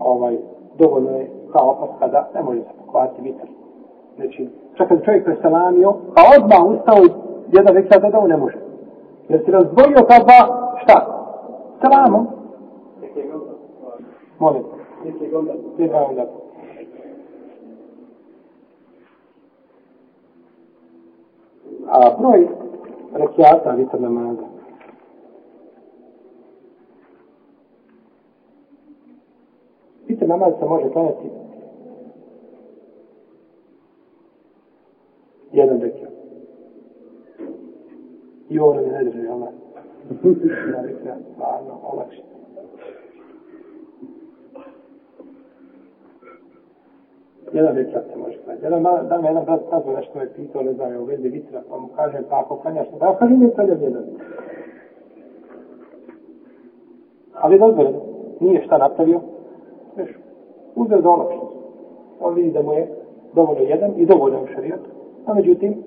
ovaj, dovoljno je ta opas kada ne može se pokovati vitar. Znači, čak kad čovjek preselamio, pa odmah ustao jedan vek sad dodao, ne može. Jer si razdvojio ta dva, šta? Selamom, Molim. Ti se gleda. Ti A broj rekiata vita namaza. Vita namaza se može klanjati jedan rekiat. I ovo ne drži, jel ne? Jedan rekiat, stvarno, olakšen. jedan večer se može klanjati. Jedan malo, da me jedan brat sazva nešto je pitao, ne znam, je u vezi vitra, pa mu kažem, pa ako klanjaš, da pa kaže mi klanjam jedan vitra. Ali dobro, nije šta napravio, veš, uzem za ono što On vidi da mu je dovoljno jedan i dovoljno u šarijat. A pa međutim,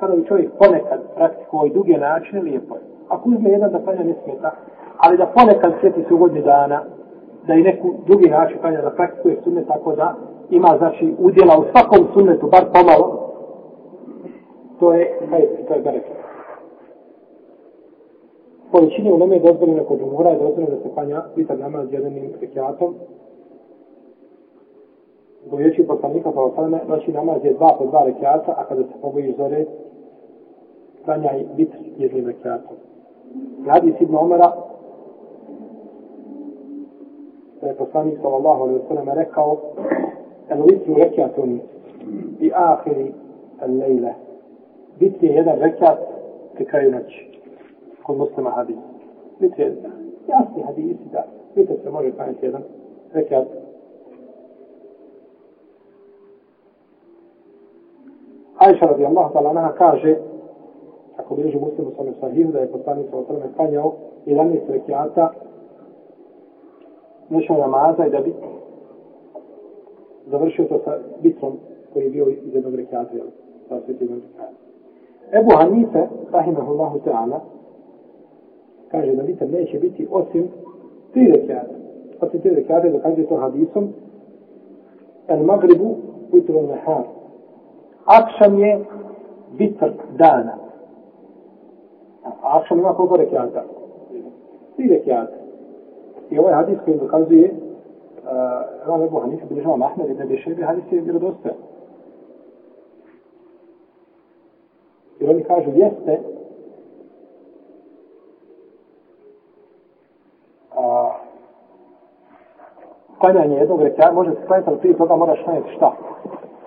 kada bi čovjek ponekad praktikuo i duge načine, lijepo je. Ako uzme jedan da klanja, ne smeta. Ali da ponekad sjeti se u dana, da i neku drugi način klanja da praktikuje sunne tako da ima znači udjela u svakom sunnetu, bar pomalo, to je, kaj, to je bereke. Po većini u nome je dozvoljeno kod umora, je dozvoljeno da se panja vitar namaz jedanim rekiatom. Zbog vječi poslanika pa osadne, noći znači, namaz je dva po dva rekiata, a kada se pobojiš zore, panjaj vitar jednim rekiatom. Radi Sibn Omara, da je poslanik sallallahu alaihi wa sallam rekao الوتر ركعه في اخر الليله بيت هي هذا ركعه تكاي نج كل مسلم هذه بيت يا اخي هذه ابتداء بيت السمر فانت هذا ركعه عائشة رضي الله تعالى عنها كاجي ako bilježi muslim u svome sahihu da je poslanik sa osrme klanjao 11 rekiata noćnog namaza i da bi završio to sa bitrom koji je bio iz jednog rekiata, jel? Sa svetljivom Ebu Hanife, rahimahullahu ta'ala, kaže da vitam neće biti osim tri rekiata. Osim tri rekiata dokazuje to hadisom El Magribu utrom nehar. Akšam je vitr dana. Akšam ima koliko rekiata? Tri rekiata. I ovaj hadis koji dokazuje uh, eh, Rav Ebu Hanife bilježava Mahmed ibn Bešebi, hadis je vjerodostan. I oni kažu, jeste, klanjanje jednog rekiata, može se klanjati, ali prije toga moraš klanjati šta?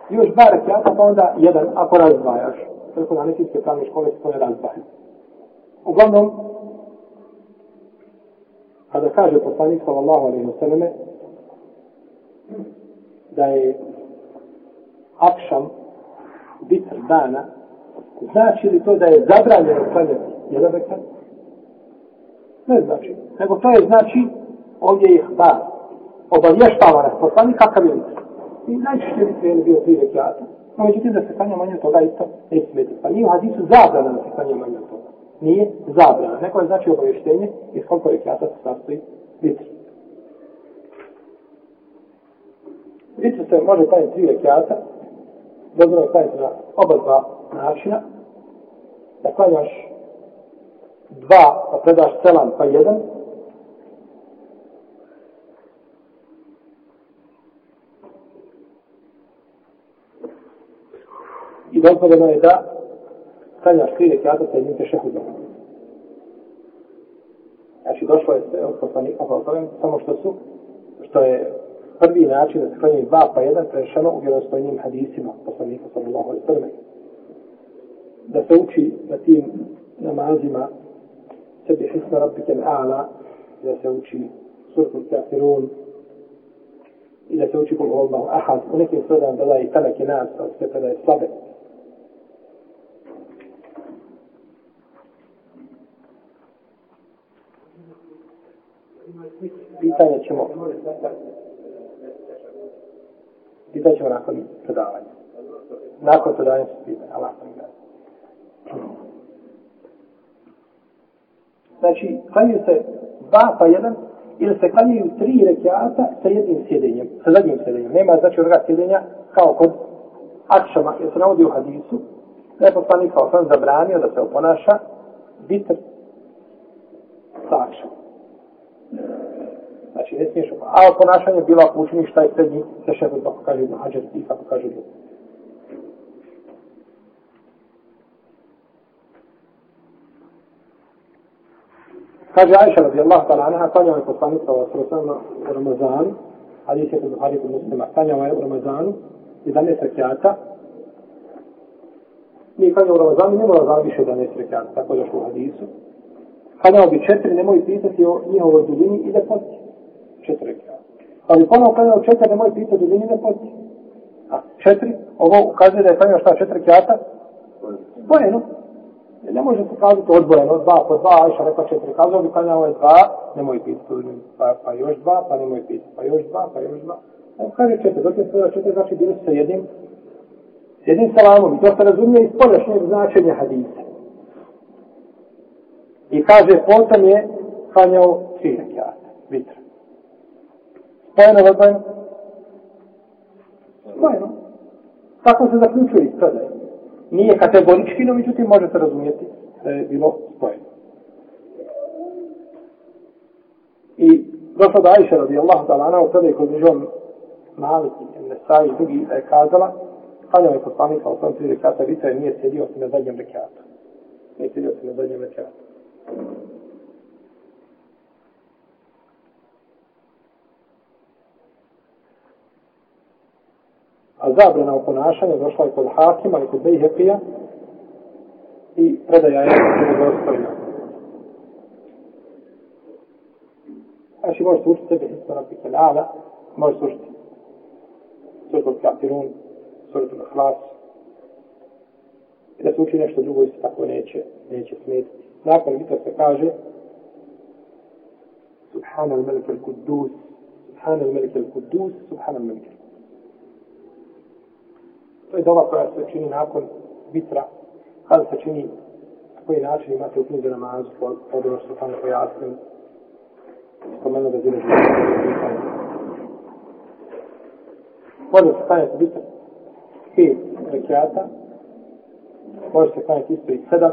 Još dva rekiata, pa onda jedan, ako razdvajaš. Preko na nekiske pravne škole se to ne razdvaja. Uglavnom, kada kaže poslanik sallallahu alaihi wa sallame, da je akšam bitr dana, znači li to da je zabranjeno klanjati jedan rekat? Ne znači. Nego to je znači ovdje je hbar. Obavještava nas poslani kakav je bitr. I najčešće bitr je bio tri rekata. No međutim da se klanja manje od toga isto ne smeti. Pa nije u hadisu zabrana da se klanja manje od toga. Nije zabrana. Neko je znači obavještenje iz koliko rekata se sastoji bitr. Isto se može klanjati tri rekiata, dobro je klanjati na oba dva načina, da klanjaš dva, pa predaš celan, pa jedan, i dozvoljeno je da klanjaš tri rekiata sa jednim tešehu dobro. Znači, došlo je sve od poslanika, samo što su, što je prvi način da se klanjaju dva pa jedan prešano u vjerozstojnim hadisima poslanika sallallahu alaihi sallam. Da se uči na tim namazima sebi hisma rabbike l'ala i da se uči surtu kafirun i da se uči kul Allahu ahad u nekim sredan da daje kada je nas od sve kada je slabe. Pitanje ćemo... Pitat ćemo nakon predavanja. Nakon predavanja se pita. Allah sam ga. Znači, klanju se dva pa jedan, ili se klanjuju tri rekiata sa jednim sjedenjem, sa zadnjim sjedenjem. Nema znači onoga sjedenja kao kod akšama, jer se navodi u hadisu, da je poslanik kao sam zabranio da se oponaša bitr sa akšama znači ne smiješ, a ponašanje bila ako učiniš šta je srednji, se šef odba pokaže na hađer i kako kaže ljudi. Kaže Ajša radi Allah ta lana, kanjao je poslanik sa Vasrosanima u Ramazanu, ali se kod Buhari kod muslima, kanjao je u Ramazanu, 11 rekiata, mi je kanjao u Ramazanu, nema Ramazanu više 11 rekiata, tako je došlo u hadisu. Kanjao bi četiri, nemoj pisati o njihovoj dubini i da posti četiri kjata. Ali ponovno kada je u četiri, nemoj pitati da nije poti. A četiri, ovo ukazuje da je kada šta četiri kjata? Spojeno. Jer ne može se kazati odbojeno, dva po dva, a iša rekao četiri. Kazao bi kada je dva, nemoj pitati pa, pa još dva, pa nemoj pitati, pa još dva, pa još dva. A kada je četiri, dok je stvara četiri, znači bilo se jednim, jednim salamom. I to se razumije iz podašnjeg značenja hadisa. I kaže, potom je kanjao čirak jata spojeno za dvojno? Spojeno. Tako se zaključuje iz predaje. Nije kategorički, no međutim možete razumijeti da je bilo spojeno. I došla da Aisha radi Allah da lana u predaje kod njom Malik i Nesaj i drugi je kazala Hanjom je poslanika u tom tri rekata vita i nije sjedio se na zadnjem rekatu. Nije sjedio se na zadnjem rekatu. zabrana u ponašanju došla je kod Hakima i kod Bejhepija i predaja je vjerodostojna. Znači možete učiti sebe sebi Histora Pikelala, možete učiti Suratul Kapirun, Suratul Hlas, i da se uči nešto drugo isto tako neće, neće smetiti. Nakon vita se kaže Subhanal Melik al-Kudus, Subhanal Melik al-Kudus, Subhanal Melik al-Kudus. To je dova koja se čini nakon vitra. Kada se čini na koji način imate u knjige namazu, od ono što tamo pojasnim, spomenu da zine živite. Može se stanjati vitra pet rekiata, može se stanjati isto i sedam,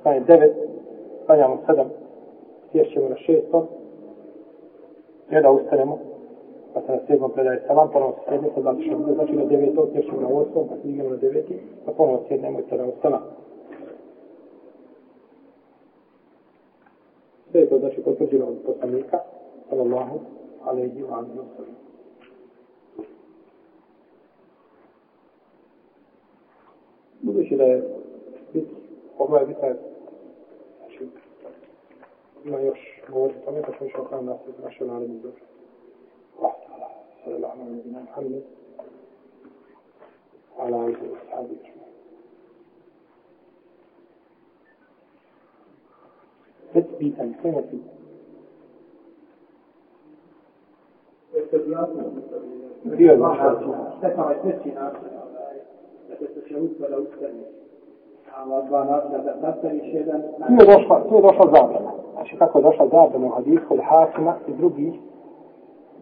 stanje devet, stanjamo sedam, stješćemo na šesto, jedan ustanemo, pa se na sedmom predaje salam, ponovno se sedne, sad vam znači što bude, znači na devetom, sješćemo na osmom, pa snimimo na deveti, pa ponovno sednemo i sada ostana. Sve je to znači potvrđeno od poslanika, sallallahu, ali i djelan i osam. Budući da je bit, ovo je bitaj, znači, ima još govoriti o tome, pa ćemo išao kada nas je našao naredni dobro. صلى الله على نبينا محمد وعلى آله وأصحابه أجمعين تثبيتا كما في ذكرت نفسها تتشوف ولا تستمع Tu je došla, tu je došla zabrana. Znači kako je došla zabrana u hadisu ili hakima i drugi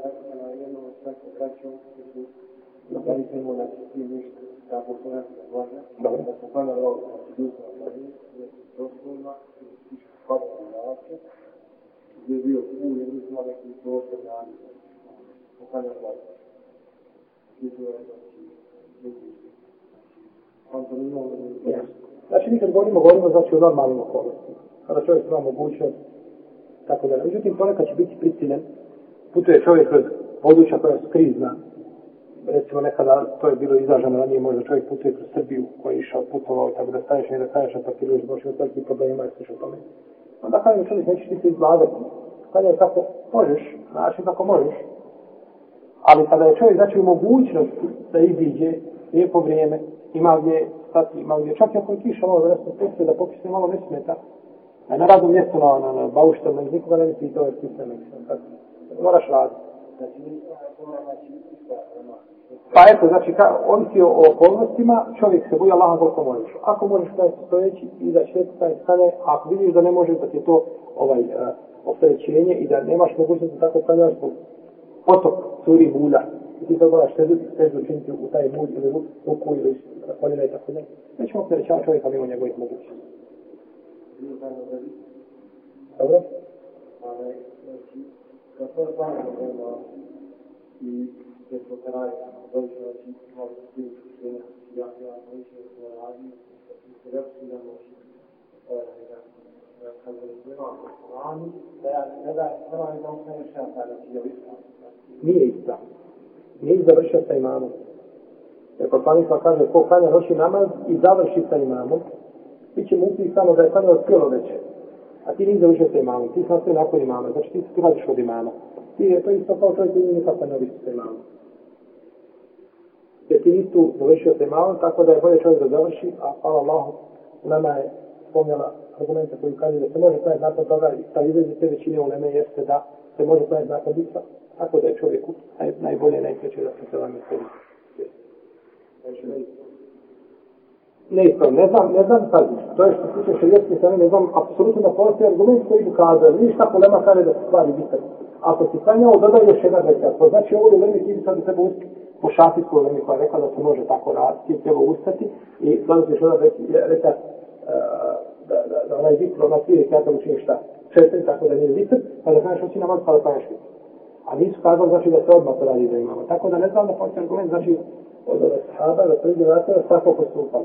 zaključila jedno od svakog braća u svijetu, znači da li ćemo da će ti ništa da pokonati na Bože, da se pana rovo da će duša na Bože, gdje su prostorima, gdje su tiši hvala na Bože, gdje je bio u jednu smo neki prostor na Ani, pokonati na Bože. Gdje su je, znači, ljudi, on to nimao da mi je Znači, mi kad govorimo, govorimo znači o normalnim okolostima. Kada čovjek ima mogućnost, tako da. Međutim, ponekad će biti prisilen, putuje čovjek kroz područja koja su krizna. Recimo nekada to je bilo izraženo ranije, možda čovjek putuje kroz Srbiju koji je išao putovao i tako da staješ i da staješ, a pa ti ljudi možeš imati problema i sliš o tome. Onda kada je čovjek nećeš ti se izbladati, kada je kako možeš, način kako možeš. Ali kada je čovjek znači u mogućnosti da izbiđe lijepo vrijeme, ima gdje stati, ima gdje čak i ako je kiša malo vrstno pustio da pokisne malo ne smeta, na radu mjesto na, na, na bauštom, nikoga ne bi pitao jer ti se ne mislim, tako moraš raditi. Znači, pa eto, znači, ka, on ti o okolnostima, čovjek se buja Allaha koliko možeš. Ako možeš taj stojeći, izaći će taj stane, ako vidiš da ne možeš, da ti je to ovaj, uh, opterećenje i da nemaš mogućnosti da tako stanjaš zbog potok curi mulja, i ti sad moraš sebi, sebi učiniti u taj mulj ili ruku ili koljena i tako ne. Nećemo opterećava čovjeka mimo njegovih mogućnosti. Dobro. Dobro da to je stvarno dobro i ono, da smo se radili, da smo dobro što smo ovdje svi učinjeni, ja ti vam neće da smo radili, da smo se lepši da moći. Kad je bilo ako smo vani, e, da ja ne dajem prva i da ostane još jedan taj način, je li isto? Nije isto. Nije završio sa imanom. Jer kod planista kaže, ko kanja noći namaz i završi sa imanom, bit će mu upisano da je kanja od cijelo večer a ti nije završio sa imamom, ti sam sve nakon imama, znači ti se radiš od imama. Ti je to isto kao čovjek koji nikad sam ne obisio sa imamom. Jer ti nisu završio sa imamom, tako da je bolje čovjek da završi, a hvala Allahu, nama je spomnjala argumenta koji kaže da se može planet nakon toga, ta izraz iz te većine u Leme jeste da se može planet nakon bitva, tako da je čovjeku naj, najbolje, najpreće da se sa vami sredi. Thank you ne ispravim, ne znam, ne znam sad, to je što se tiče šarijetske strane, ne znam, apsolutno da postoje argument koji dokazuje, ništa polema kare da se stvari bitak. Ako si sanjao, dodaj još jedna veća, to znači ovo je uleni ti sad u tebe ustati, pošati svoj uleni koja rekla da se može tako raditi, ti treba ustati i dodaj još jedna veća, reća, da, e, da, da, da onaj bitak, ona ti reći, ja tamo učinim šta, četiri, tako da nije bitak, pa da kadaš oči namaz, pa da kadaš bitak. A nisu kazali, znači da se odmah to radi da imamo. Tako da ne znam da postoje argument, znači od ove sahaba, da prvi vrata, da svako postupali.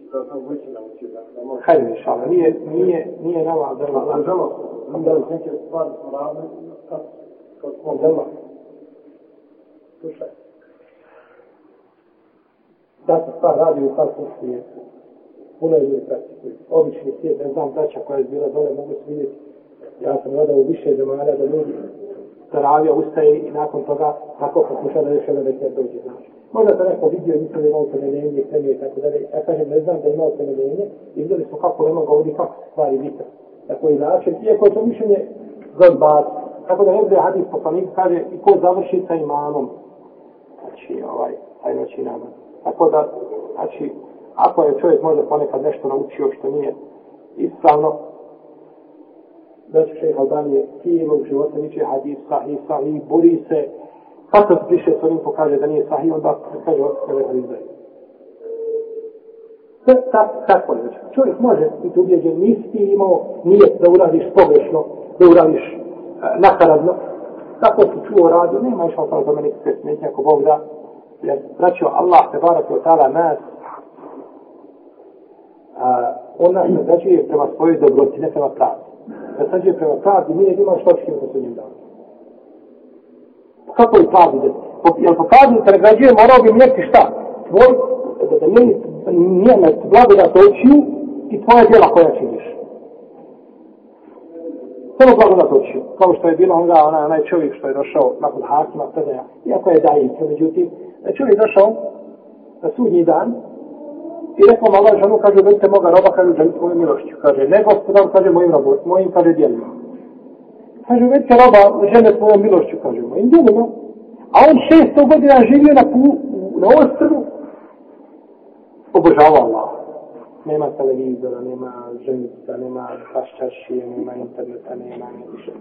Hajde, inšala, nije, nije, nije nama drla. Nama drla, onda je neke stvari smo radili, kad, kad smo drla. Slušaj. Da se stvar radi u kakvom svijetu. Puno je ljudi praktikuju. Obični svijet, ne znam braća koja je bila dole, mogu se vidjeti. Ja sam gledao u više zemalja da ljudi taravio, ustaje i nakon toga tako pokušao da još jedan večer dođe. Znači, Možda se neko vidio, nisam da imao temeljenje, sve mi tako dalje. Ja kažem, ne znam da imao temeljenje, izgledali smo kako nema govori kako se stvari vidite. Na koji način, iako je to mišljenje za odbac. Tako da ovdje hadis poslanik kaže, i ko završi sa imanom, znači, ovaj, taj noći nama. Tako da, znači, ako je čovjek možda ponekad nešto naučio što nije ispravno, znači, šeha Albanije, ti ima u životu niče hadis, sahih, sahih, bori se, Kako se piše s onim pokaže da nije sahih, onda se kaže od sebe ali izdaje. Sve tako je. Znači, čovjek može biti ubjeđen, nisi ti imao nijet da uradiš pogrešno, da uradiš e, nakaradno. Kako si čuo radu, nema išao sam za mene nikakve smetnje ako Bog da. Jer vraćao Allah te barat i otala nas. A, on nas ne zađuje prema svojoj dobroci, ne prema pravi. Ne zađuje prema pravi, mi ne imamo što očekimo da se njim dao. Sad to je pravi da po, jel po kaznu se nagrađuje, morao bi mjeriti šta? Tvoj, da, da mjeri njenac blagodat očiju i tvoje djela koja činiš. Samo blagodat očiju, kao što je bilo onda onaj, onaj čovjek što je došao nakon Hakima, Fedeja, iako je dajica, međutim, da čovjek došao na sudnji dan i rekao malo ženu, kaže, dojte moga roba, kaže, želim tvoju milošću, kaže, ne gospodar, kaže, mojim robot, mojim, kaže, djelima kaže, vedite roba, žele svojom milošću, kaže, ma indubno. A on šesto godina živio na, pu, na ostru, obožava Allah. Nema televizora, nema ženica, nema paščašije, nema interneta, nema ništa.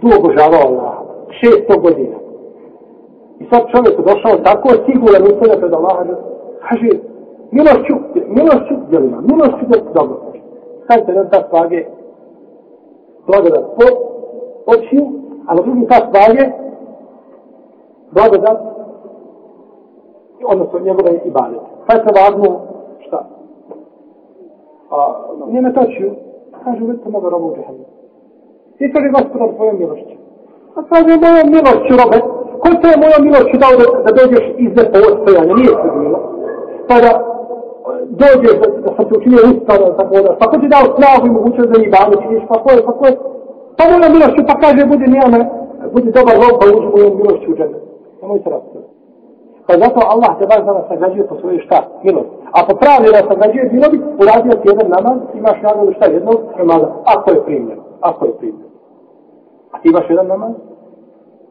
Tu obožava Allah, šesto godina. I sad čovjek je došao tako siguran u svoje pred Allah, kaže, milošću, milošću, djelima, milošću, dobro, dobro. Sad se nam ta svage, blagodat, po, očiju, a na drugim ta stvar je blagodat, odnosno njegove i bale. Kaj se važno, šta? A, nije me točio, kaže, uvijek se moga roba u džahenu. I sad je gospodar svojom milošću. A sad je moja milošću, robe, ko te je moja milošću dao da, da dođeš iz nepo odstojanja, nije se bilo. Pa da dođeš da, da sam se učinio ustavno, tako da, pa ko ti dao snagu i mogućnost da je i bale činiš, pa ko je, pa ko je, pa mu na milošću, pa kaže, budi nijeme, budi dobar rob, pa uđi mu na milošću u džene. Nemoj se rastiti. Pa zato Allah te baš danas nagrađuje po svojoj šta? Milost. A po pravi da sagrađuje bilo bi, uradio ti jedan namaz, imaš nagradu šta jednog, namaza. Ako je primljen, ako je primljen. A ti imaš jedan namaz?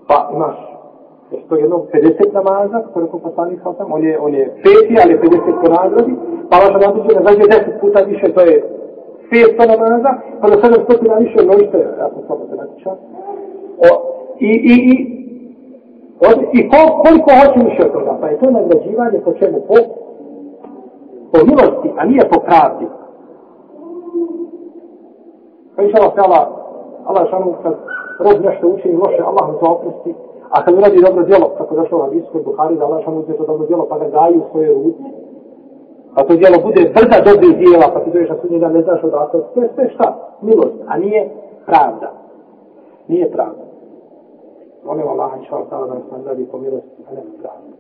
Pa imaš Jer to jednom 50 namaza, kako je rekao poslani sam, on je, on je peti, ali 50 po nagradi, pa vaša nagrađuje na zađe 10 puta više, to je 500 namaza, pa do 700 više od novice, ja sam slobodno I, i, i, od, i ko, koliko hoće više od toga? Pa je to nagrađivanje po čemu? Po, po milosti, a nije po pravdi. Pa išala se Allah, Allah šanom kad rodi nešto uči i loše, Allah mu to oprosti. A kad radi dobro djelo, kako zašlo na visku Buhari, da Allah šanom uzme to dobro djelo, pa ga daju u svoje ruke, Ako djelo bude brda dobrih djela, pa ti dođeš na sudnji dan, ne znaš odakle, to je sve šta? Milost, a nije pravda. Nije pravda. Molim Allah, će vam sada da nas nagradi po milosti, a ne pravda.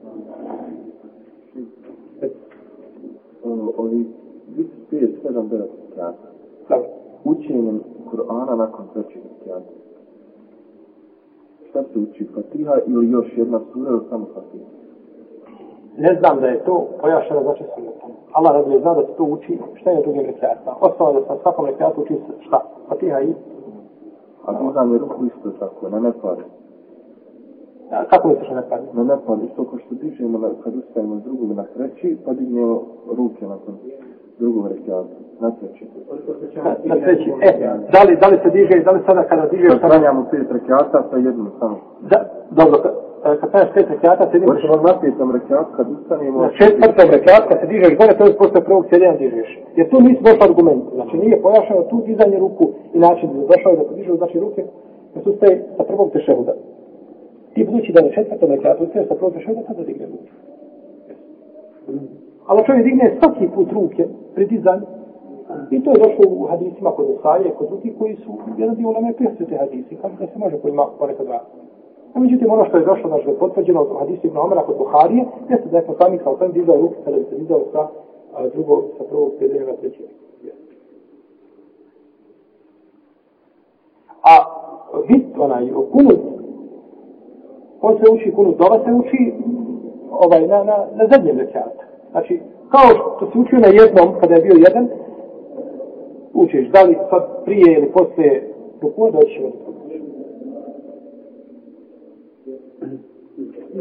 Ono, ovi, vi ste prije sedam devet kjata. Tako. Učenjem Kur'ana nakon trećeg kjata. Šta se uči? Fatiha ili još jedna sura ili samo Fatiha? ne znam da je to pojašeno znači sam na tom. Allah radije zna da se to uči šta je na drugim rekiatima. Osnovno da sam svakom rekiatu uči šta? Fatiha i... A to da mi ruku isto tako, na nepare. A kako misliš na nepare? Na nepare, isto ko što dižemo na, kad ustajemo s drugog na treći, pa dignemo ruke na tom drugom rekiatu. Na treći. Na, na treći. E, da li, da li se diže i da li sada kada diže... Sad sranjamo pet rekiata, sa jednom samo. Da, dobro, E, kad staješ pet rekiata, sediš... Možeš vam napisam kad ustanemo... Na četvrtom rekiata, kad se dižeš gore, to je posle prvog sjedenja dižeš. Jer tu nisi došao argument. Znači nije pojašeno tu dizanje ruku i način da došao je da podižeš znači ruke, da se ustaje sa prvog teševuda. Ti budući da na četvrtom rekiata ustaješ sa prvog teševuda, sada digne ruke. Ali čovjek digne svaki put ruke, pridizan, I to je došlo u hadisima kod Osaje, kod drugih koji su jedan dio nam je prijestio te hadisi, kako se može kod ima ponekad vratiti. A međutim, ono što je došlo, znači, potvrđeno od hadisa ibn Omara kod Buharije, jeste da je poslanik sa osam dizao ruke kada bi se dizao sa drugo, sa prvog sredenja na treći. A bit, onaj, kunut, on se uči kunut, dola se uči ovaj, na, na, na zadnjem rećatu. Znači, kao što se učio na jednom, kada je bio jedan, učiš, da li sad prije ili poslije, dok uvodno ćemo do toga.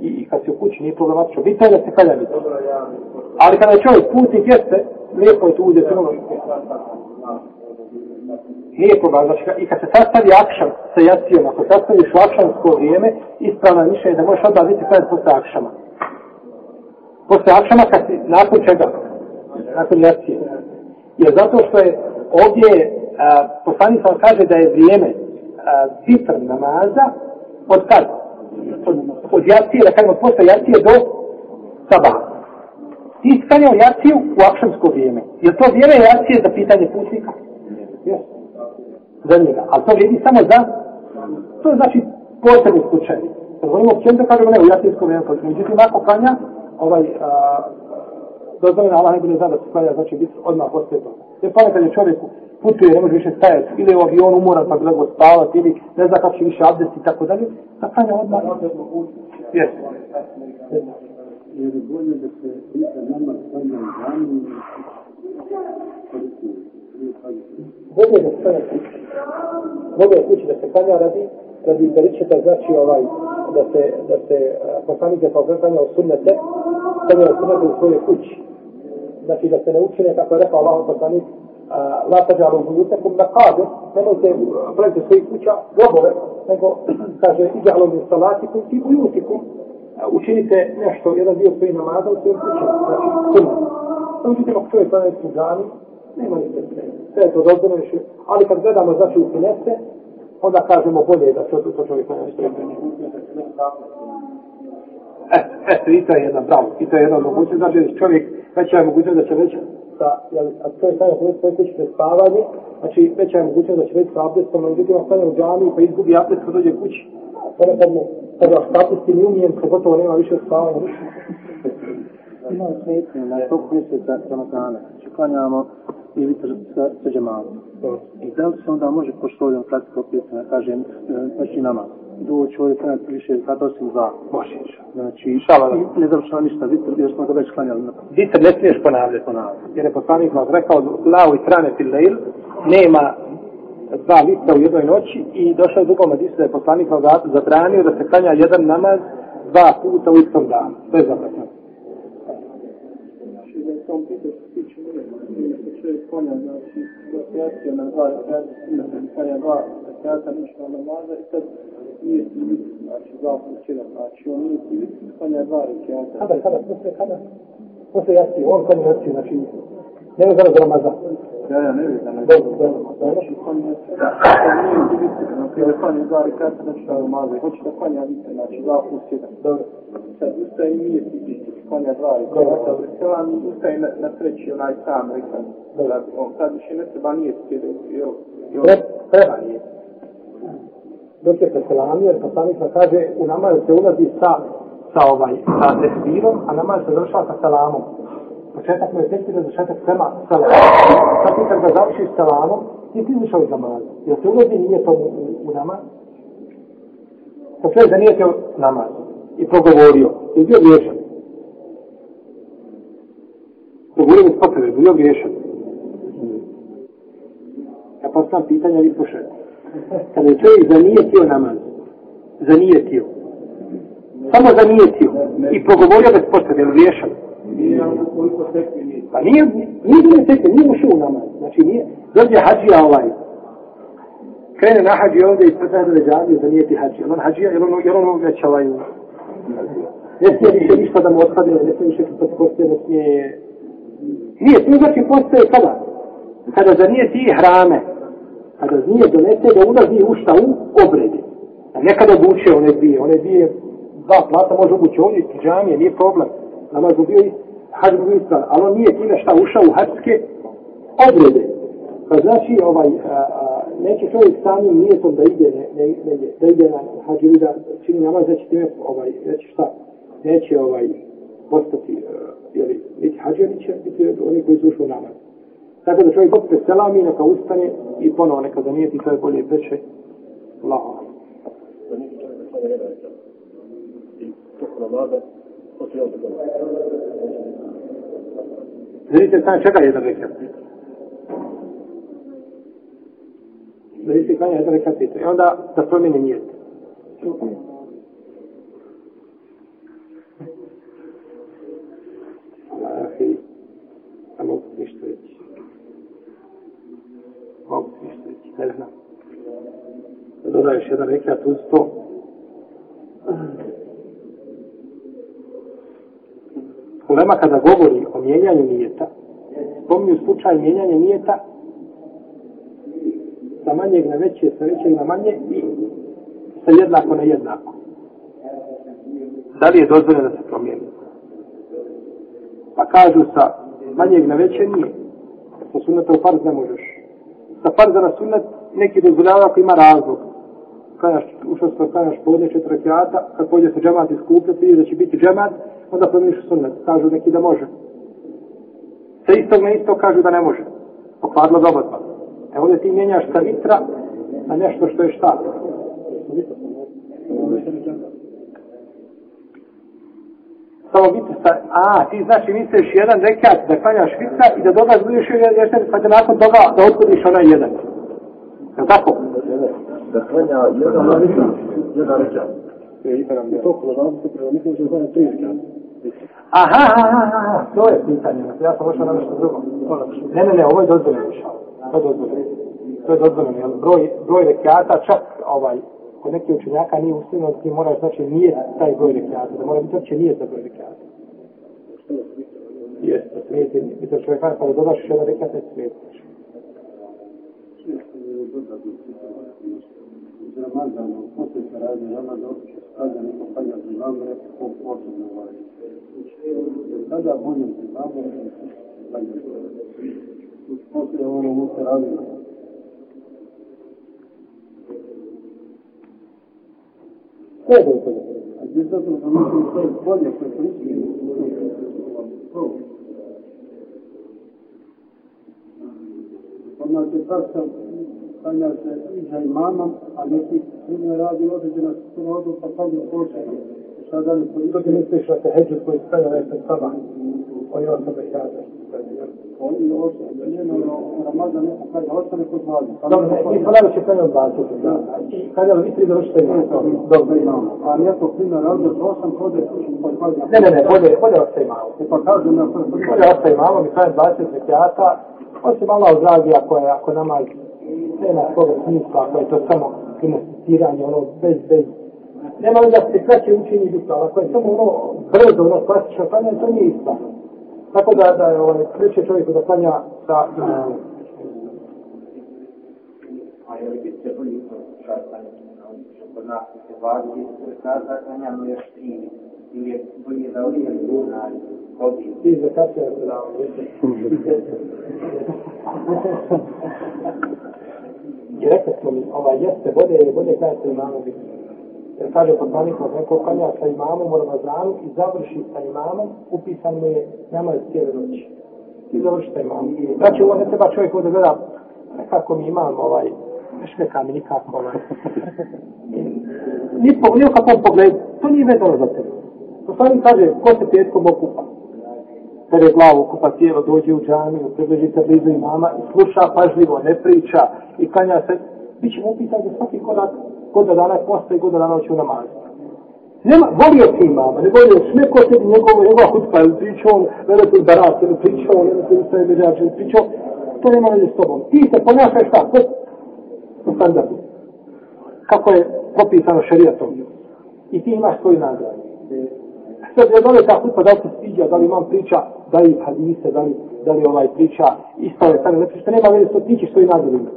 i, i kad si u kući nije problematično. Bitno je da se kada mi Ali kada je čovjek putnik jeste, lijepo je tu uzeti ono. Nije problem, znači i kad se sastavi akšam sa jacijom, ako sastaviš u akšamsko vrijeme, ispravno je mišljenje da možeš odmah biti kada posle akšama. Posle akšama, kad si, nakon čega? Nakon jacije. Jer zato što je ovdje, poslanik sam kaže da je vrijeme a, vitr namaza, od kada? od jacije, da kažemo posle jacije do saba. Ti stanje u jaciju u akšansko vrijeme. Je to vrijeme jacije za pitanje putnika? Ne. Za njega. Ali to vrijedi samo za... To je znači posebni slučaj. Kad volimo općen, da kažemo ne, u jacijsko vrijeme. Međutim, ako kanja, ovaj... A, dozvoljena Allah ne bude zna da se stvarja, znači biti odmah posljedno. Jer ponekad je čovjeku putuje, ne može više stajati, ili je u avionu umoran pa bi lego spavati, ili ne zna kako će više abdesti i tako dalje, da pa kanja odmah. Jesi. Jer je bolje da se nama Bolje je da stane da se kanja radi, radi beriče da znači ovaj, da se, da se poslanike pa ogrezanja osunete, kanja osunete u svojoj kući. Znači da se ne učine, kako je rekao Allah, poslanike, لا تجعلوا بيوتكم مقابر نموتي فرنسي في كوشا غبوة نقول كاجة اجعلوا من صلاتكم في بيوتكم وشيت نحتو إذا ديو في نمازة وفي كوشا كنا نموتي مكتوة فانا يسجاني nema nikakve. Sve je to dozvoljeno više. Ali kad gledamo znači u finese, onda kažemo bolje da se to čovjek ne spremljeno. Eto, eto, i to je jedna, bravo, i to je jedna mogućnost, znači čovjek veća je mogućnost da će veća, sa, jel, a to je stanje kod svoje kuće prespavanje, znači veća je mogućnost da će već sa abdestom, ali ljudima stane u džami pa izgubi abdest kad dođe kući. Ono kad mu, kad ga statusti ni umijem, kad gotovo nema više spavanja. Imao smetnje na tog mjeseca Ramazana, čekanjamo znači, i vitr sa, sa džemalom. I da li se onda može poštovljeno praktiko pjesme, kažem, e, noći znači namaz? doći ovdje trenutno više sad osim za Bošić. Znači, šala da. Ne završava ništa, vitr, jer smo ga već klanjali. Vitr ne smiješ ponavljati. Ponavljati. Jer je poslanik vas rekao, lao i trane ti lejl, nema dva vitra u jednoj noći i došao je dugo medisa da je poslanik vas zabranio da se klanja jedan namaz dva puta u istom danu. To je zapratno. Znači, da je tom pitu, ti će mi reći, da je čovjek klanja, znači, da je klanja dva, da je klanja dva, da je klanja dva, da je klanja dva, da je klanja dva, nije civil, znači dva pućina, znači on nije civil, pa ne dva rekiata. Kada, kada, posle, kada? Posle jasni, on kada je jasni, znači nije. Ne je zaraz Ramazan. Ja, ja, ne vidim, ne vidim. Dobro, dobro, dobro. Znači, kada pa nije civil, znači, kada je kada je znači da je umazan, hoće da kada je, znači dva pućina. Dobro. Sad, ustaj nije civil, kada je dva rekiata, kada je ustaj na treći, onaj sam rekan. Dobro. On kada više ne treba nije civil, jo, jo, treba nije dok je preselamio, jer poslanica kaže u namaz se ulazi sa, sa ovaj, sa tekbirom, a namaz se završava sa selamom. Početak mu je tekbir, završetak sema selamom. Sad ti kad ga završiš selamom, ti ti izišao iz namaza. Jer se ulazi nije to u, u, u namaz? Sad sve da nije se namaz i progovorio, je bio vješan. Progovorio mi s potrebe, bio vješan. Ja postavljam pitanje, vi pošetite kada je čovjek zanijetio namaz, zanijetio, samo zanijetio i progovorio bez potrebe, jel riješan? Pa nije, nije bilo sekti, nije ušao u namaz, znači nije, dođe hađija ovaj, krene na hađi ovdje i sada je zanijeti hađi, jer on hađi, jer on hađi, jer on hađi, jer on hađi, jer on hađi, jer on Ne smije više ništa da mu otpade, ne smije više kada se postoje, ne smije... Nije, to znači postoje kada? Kada zanije ti hrame, a da zmije donese da ulazi u šta u obrede. A nekad obuče one dvije, one dvije, dva plata može obući ovdje, džamije, nije problem. Namaz bi bio i hađ bi bio ali on nije time šta ušao u hađske obrede. Pa znači, ovaj, a, a, neće čovjek samim nijetom da ide, ne, ne, ne, da ide na hađ ili da čini namaz, neće znači time, ovaj, neće znači šta, neće ovaj, postati, uh, jeli, biti hađe, neće biti oni koji su ušli u namaz. Tako da čovjek opet selami, neka ustane i ponovo neka zanijeti svoje bolje peče. Allahu alam. Zanijete stane čega jedan rekat? Zanijete stane jedan rekat i onda da promjeni nijet. Ah, sí. Estamos listos. ne znam. Dobro, još jedan rekat uz to. Ulema kada govori o mijenjanju nijeta, spominju slučaj mijenjanja nijeta sa manjeg na veće, sa većeg na manje i sa jednako na jednako. Da li je dozvoljeno da se promijeni? Pa kažu sa manjeg na veće nije. Sa sunnata u par ne možeš sa farza na sunnet neki dozvoljava ako ima razlog. Kadaš, ušao se, kadaš podne četvrkjata, kad pođe se džemat iskupljati, vidiš da će biti džemat, onda promeniš sunnet. Kažu neki da može. Sa istog na isto kažu da ne može. Pokvarilo dobro. E ovdje ti mijenjaš sa vitra na nešto što je šta. a, ti znači misliš jedan rekat da klanjaš vica i da dodaš budiš još jedan rekat pa da nakon toga da otvoriš onaj jedan. Je li tako? Da klanja jedan rekat. Jedan rekat. Aha, to je pitanje, ja sam ošao na nešto drugo. Ne, ne, ne, ovo je dozvoljeno To je dozvoljeno. To je dozvoljeno, jer broj, broj rekiata čak, ovaj, kod neke učenjaka nije usljeno, ti moraš znači nije taj broj rekiata, da mora biti opće nije za broj rekiata. Jeste, smijete. Mi sam čovjek kada pa dodaš još jedan rekat, ne smijeteš. Ramazan, posle se razne Ramazan, opet se stavlja neko paljati zavre, po potrebno vaje. Kada bolje se zavre, paljati zavre. Uz posle ono mu se razne. Ko je bolje to da? A gdje sad sam sam mislim, to je bolje, to je Ona se praša, kanja se iža imamom, a neki ljudi radi određena suradu, pa sad je pošao. Šta da li se... Ljudi misliš da se heđu koji stavio nešto sama, koji osobe hrade oni ovo, da njeno Ramazan neko kaže, ostane kod vlade. Dobro, i kolega će kanje odbaciti. Kanje ovi tri završite Dobro, imamo. A ja to primjer, ovdje to sam kode kućim pa kod vlade. Ne, ne, ne, bolje, bolje ostaje malo. I e, pa kažu na prvi. Bolje ostaje malo, mi kaže dvacet zekijata. Osim Allah u zdravi, ako je, ako nama je na svoga smisla, ako je to samo investiranje, ono, bez, bez. Nema onda se kraće učini biti, ali ako je samo ono brzo, ono, klasično, pa ne, to nije ispano tako da, da je ovaj, kreće čovjeku da klanja sa... Uh, A je li Kod nas se vadi, kod nas zaklanjamo još tri, ili je bolje da odijem dvuna, kod i... Ti za kasnije se dao, jeste. Jer rekao smo mi, ova jeste, bode je, bode kasnije imamo biti. Jer kaže pa sami smo neko kanja sa imamom u Ramazanu i završi sa imamom, upisan mu je namaz cijele noći. I završi sa imamom. Znači ovo ne treba čovjek ovdje gleda kako mi imam ovaj, šmeka mi nikako ovaj. ni, po, ni u kakvom pogledu, to nije vedano za tebe. To sami kaže, ko se petkom okupa? Pere glavu, okupa tijelo, dođe u džaniju, približi se blizu imama i sluša pažljivo, ne priča i kanja se. Bićemo upisati svaki korak god dana posta i god dana će u namaz. Nema, volio ti imama, ne volio, smeko se ti njegovo, njegova hutba, ili pričao on, vele tu barat, ili pričao on, ili tu sve mirjač, ili pričao, to nema među s tobom. Ti se ponašaj šta, to je standard. Kako je propisano šarijatom. I ti imaš svoju nagradu. Sad je dole ta hutba, da li se sviđa, da li imam priča, da li hadise, da li, da li ovaj priča, ispale stane, ne priča, nema među s tobom, ti ćeš svoju nagradu imati.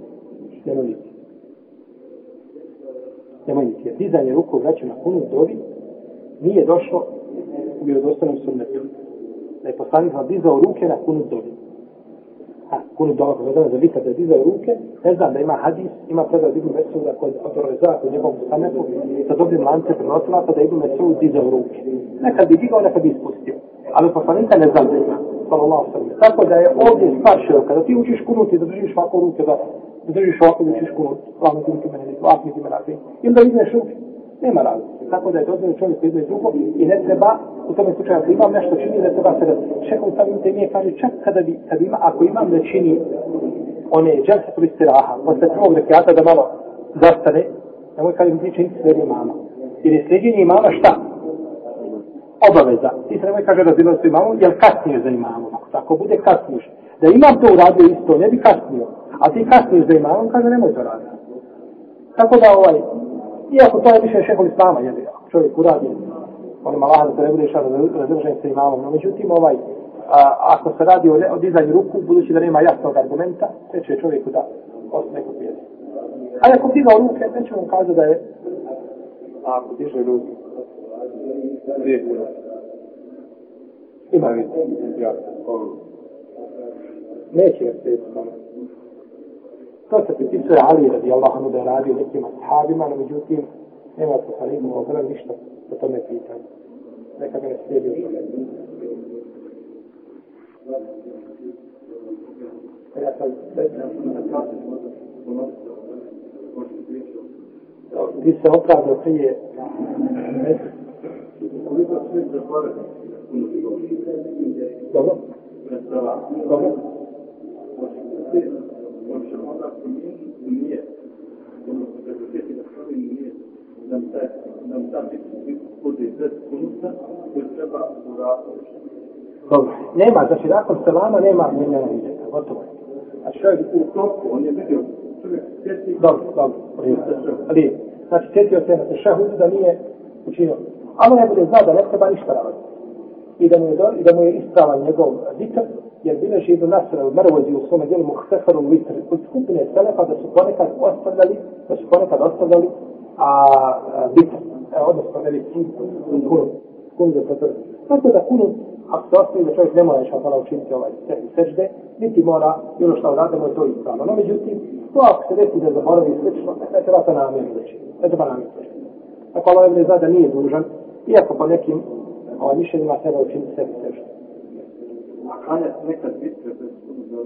Jemojit. Jemojit. Jer dizanje ruku vraća na kunut dobi nije došlo u vjerodostanom sunnetu. Da je poslanik vam dizao ruke na kunut dobi. A kunut dobi, ako vedano za vita da je dizao ruke, ne znam da ima hadis, ima predav Ibu Mesuda koji je autorizava kod njegovom sunnetu sa dobrim lance prenosila, pa da Ibu Mesuda dizao ruke. Nekad bi digao, nekad bi ispustio. Ali poslanika ne znam da ima. Tako da je ovdje stvar široka, da ti učiš kunuti, da držiš ovako ruke, da držiš ovako, držiš kod, slavno ti mene, vlasni ti mene, vlasni ti mene, ili da ideš nema razlike. Tako da je dozvoljeno čovjeku jedno i drugo i ne treba, u tome slučaju, ako imam nešto čini, ne treba se razlike. Čekom stavim te nije, kaže, čak kada bi, kad ima, ako imam da čini, one, džel se koji se raha, posle prvog rekiata da malo zastane, nemoj kada mi tiče, nisi sredi mama. Ili sredi mama šta? obaveza. I treba je kaže da zina se imamo, jer kasnije za imamom. Ako tako bude, kasniješ. Da imam to uradio isto, ne bi kasnio. A ti kasniješ za imamom, kaže nemoj to raditi. Tako da ovaj, iako to je više šehol islama, jer čovjek uradi, on ima lahan, da ne budeš razdržen se imamom. No, međutim, ovaj, a, ako se radi o, o dizanju ruku, budući da nema jasnog argumenta, reče čovjeku da osnovne kupijete. A ako diga ruke, neće mu kaže da je... A ako diže ruke, lijepo. Ima mi to, ja, ovo. Neće ga se To se pripisuje Ali radi Allah da je radio nekim ashabima, no međutim, nema to Halimu ogran ništa po tome pitanju. Neka ga ne slijedi u Ja sam sve na kratu možda ponosio. Ti se opravdao prije mjesec Nema, znači nakon selama nema mjenja na izjeta, gotovo je. A što je u toku, on je vidio čovjek sjetio. Dobro, dobro, prije. Ali, znači sjetio se na se šahu da nije učinio Ali ne bude znao da ne treba ništa raditi. I da mu je, i da mu je ispravan njegov vitr, jer bile živi nasre u mrvozi u svome djelu muhseferu vitr. U skupine telefa da su ponekad ostavljali, da su ponekad ostavljali a, vitr. E, odnosno, ne li kunut. Tako da kunut, ako se ostavi da čovjek ne mora ništa tala učiniti ovaj sežde, niti mora, i ono što urade mu je to ispravno. No, međutim, to ako se desi da zaboravi slično, ne treba to namjeriti. Ne treba namjeriti ako Allah ne zna da nije dužan, iako po nekim ovaj mišljenima treba učiniti sebi sebi. A kada nekad bitke bez kudu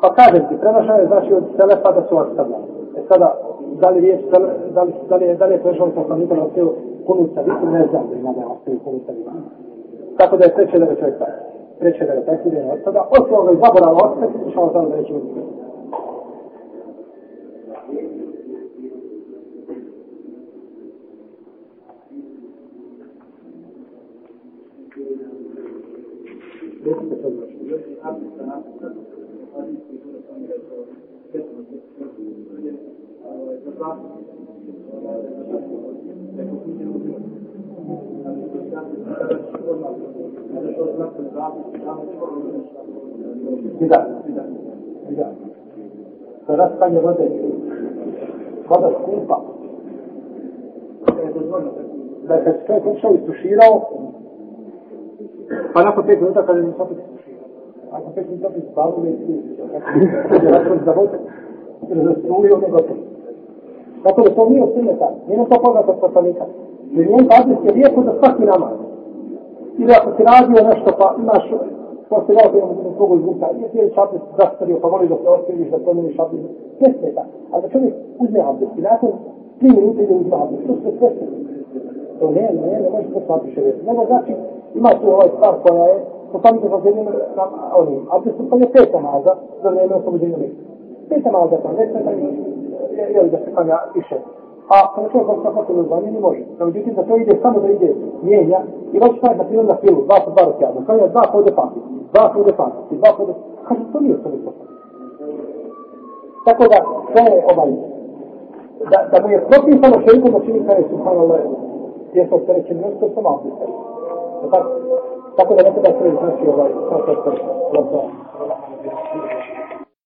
Pa kažem ti, prenošao je znači od Selefa da su ostavljali. E sada, da li, riječ, da li, da li, da li je prešao sa samitom od cijelu kunu sa ne znam da ima da je ostavio kunu sa Tako da je treće da je čovjek tako. Treće da je tako, da je ostavio. Osim ovog zaborava ostavio, išao sam da neće biti prešao. Bir dakika, bir dakika, bir dakika. Teraz stanie wodę. Woda skupa. Da kad se čovjek ušao i stuširao, pa nakon pet minuta kada mi se opet Ako pet minuta opet zbavili, kada je razvod za vodu, razastruju, ono gotovo. Zato da to nije sunneta, nije nam to poznato od poslanika. Jer njen hadis je lijepo za svaki namaz. Ili ako si radio nešto pa imaš posle pa ja da imam drugo iz vuka, je ti je šabdes zastario, pa volim da se otkriviš, da promeniš šabdes, sve sve ta. A da čovjek uzme abdes i nakon tri minuta ide uzme abdes, to sve sve sve. To ne, ne, ne, ne možeš poslati še vjeti. Nego znači, ima tu ovaj stvar koja je, to sam da sam zemljen na onim, abdes pa je peta maza za vreme oslobođenja mjesta. Peta maza, pa ne sve tako je da se kanja više. A ako ne čovjek sa fakultom zvanje, ne može. No, međutim, da to ide samo da ide mijenja, i već taj na pilu na pilu, dva po dva rokjadu, kanja dva po ode pati, dva po ode pati, dva po ode pati, kaže, to nije sve to. Tako da, to je ovaj, da, da mu je propisano še i pomoći mi kanja, subhanallah, gdje se opereće mjesto, to malo bi Tako da nekada se znači ovaj, kao to je to,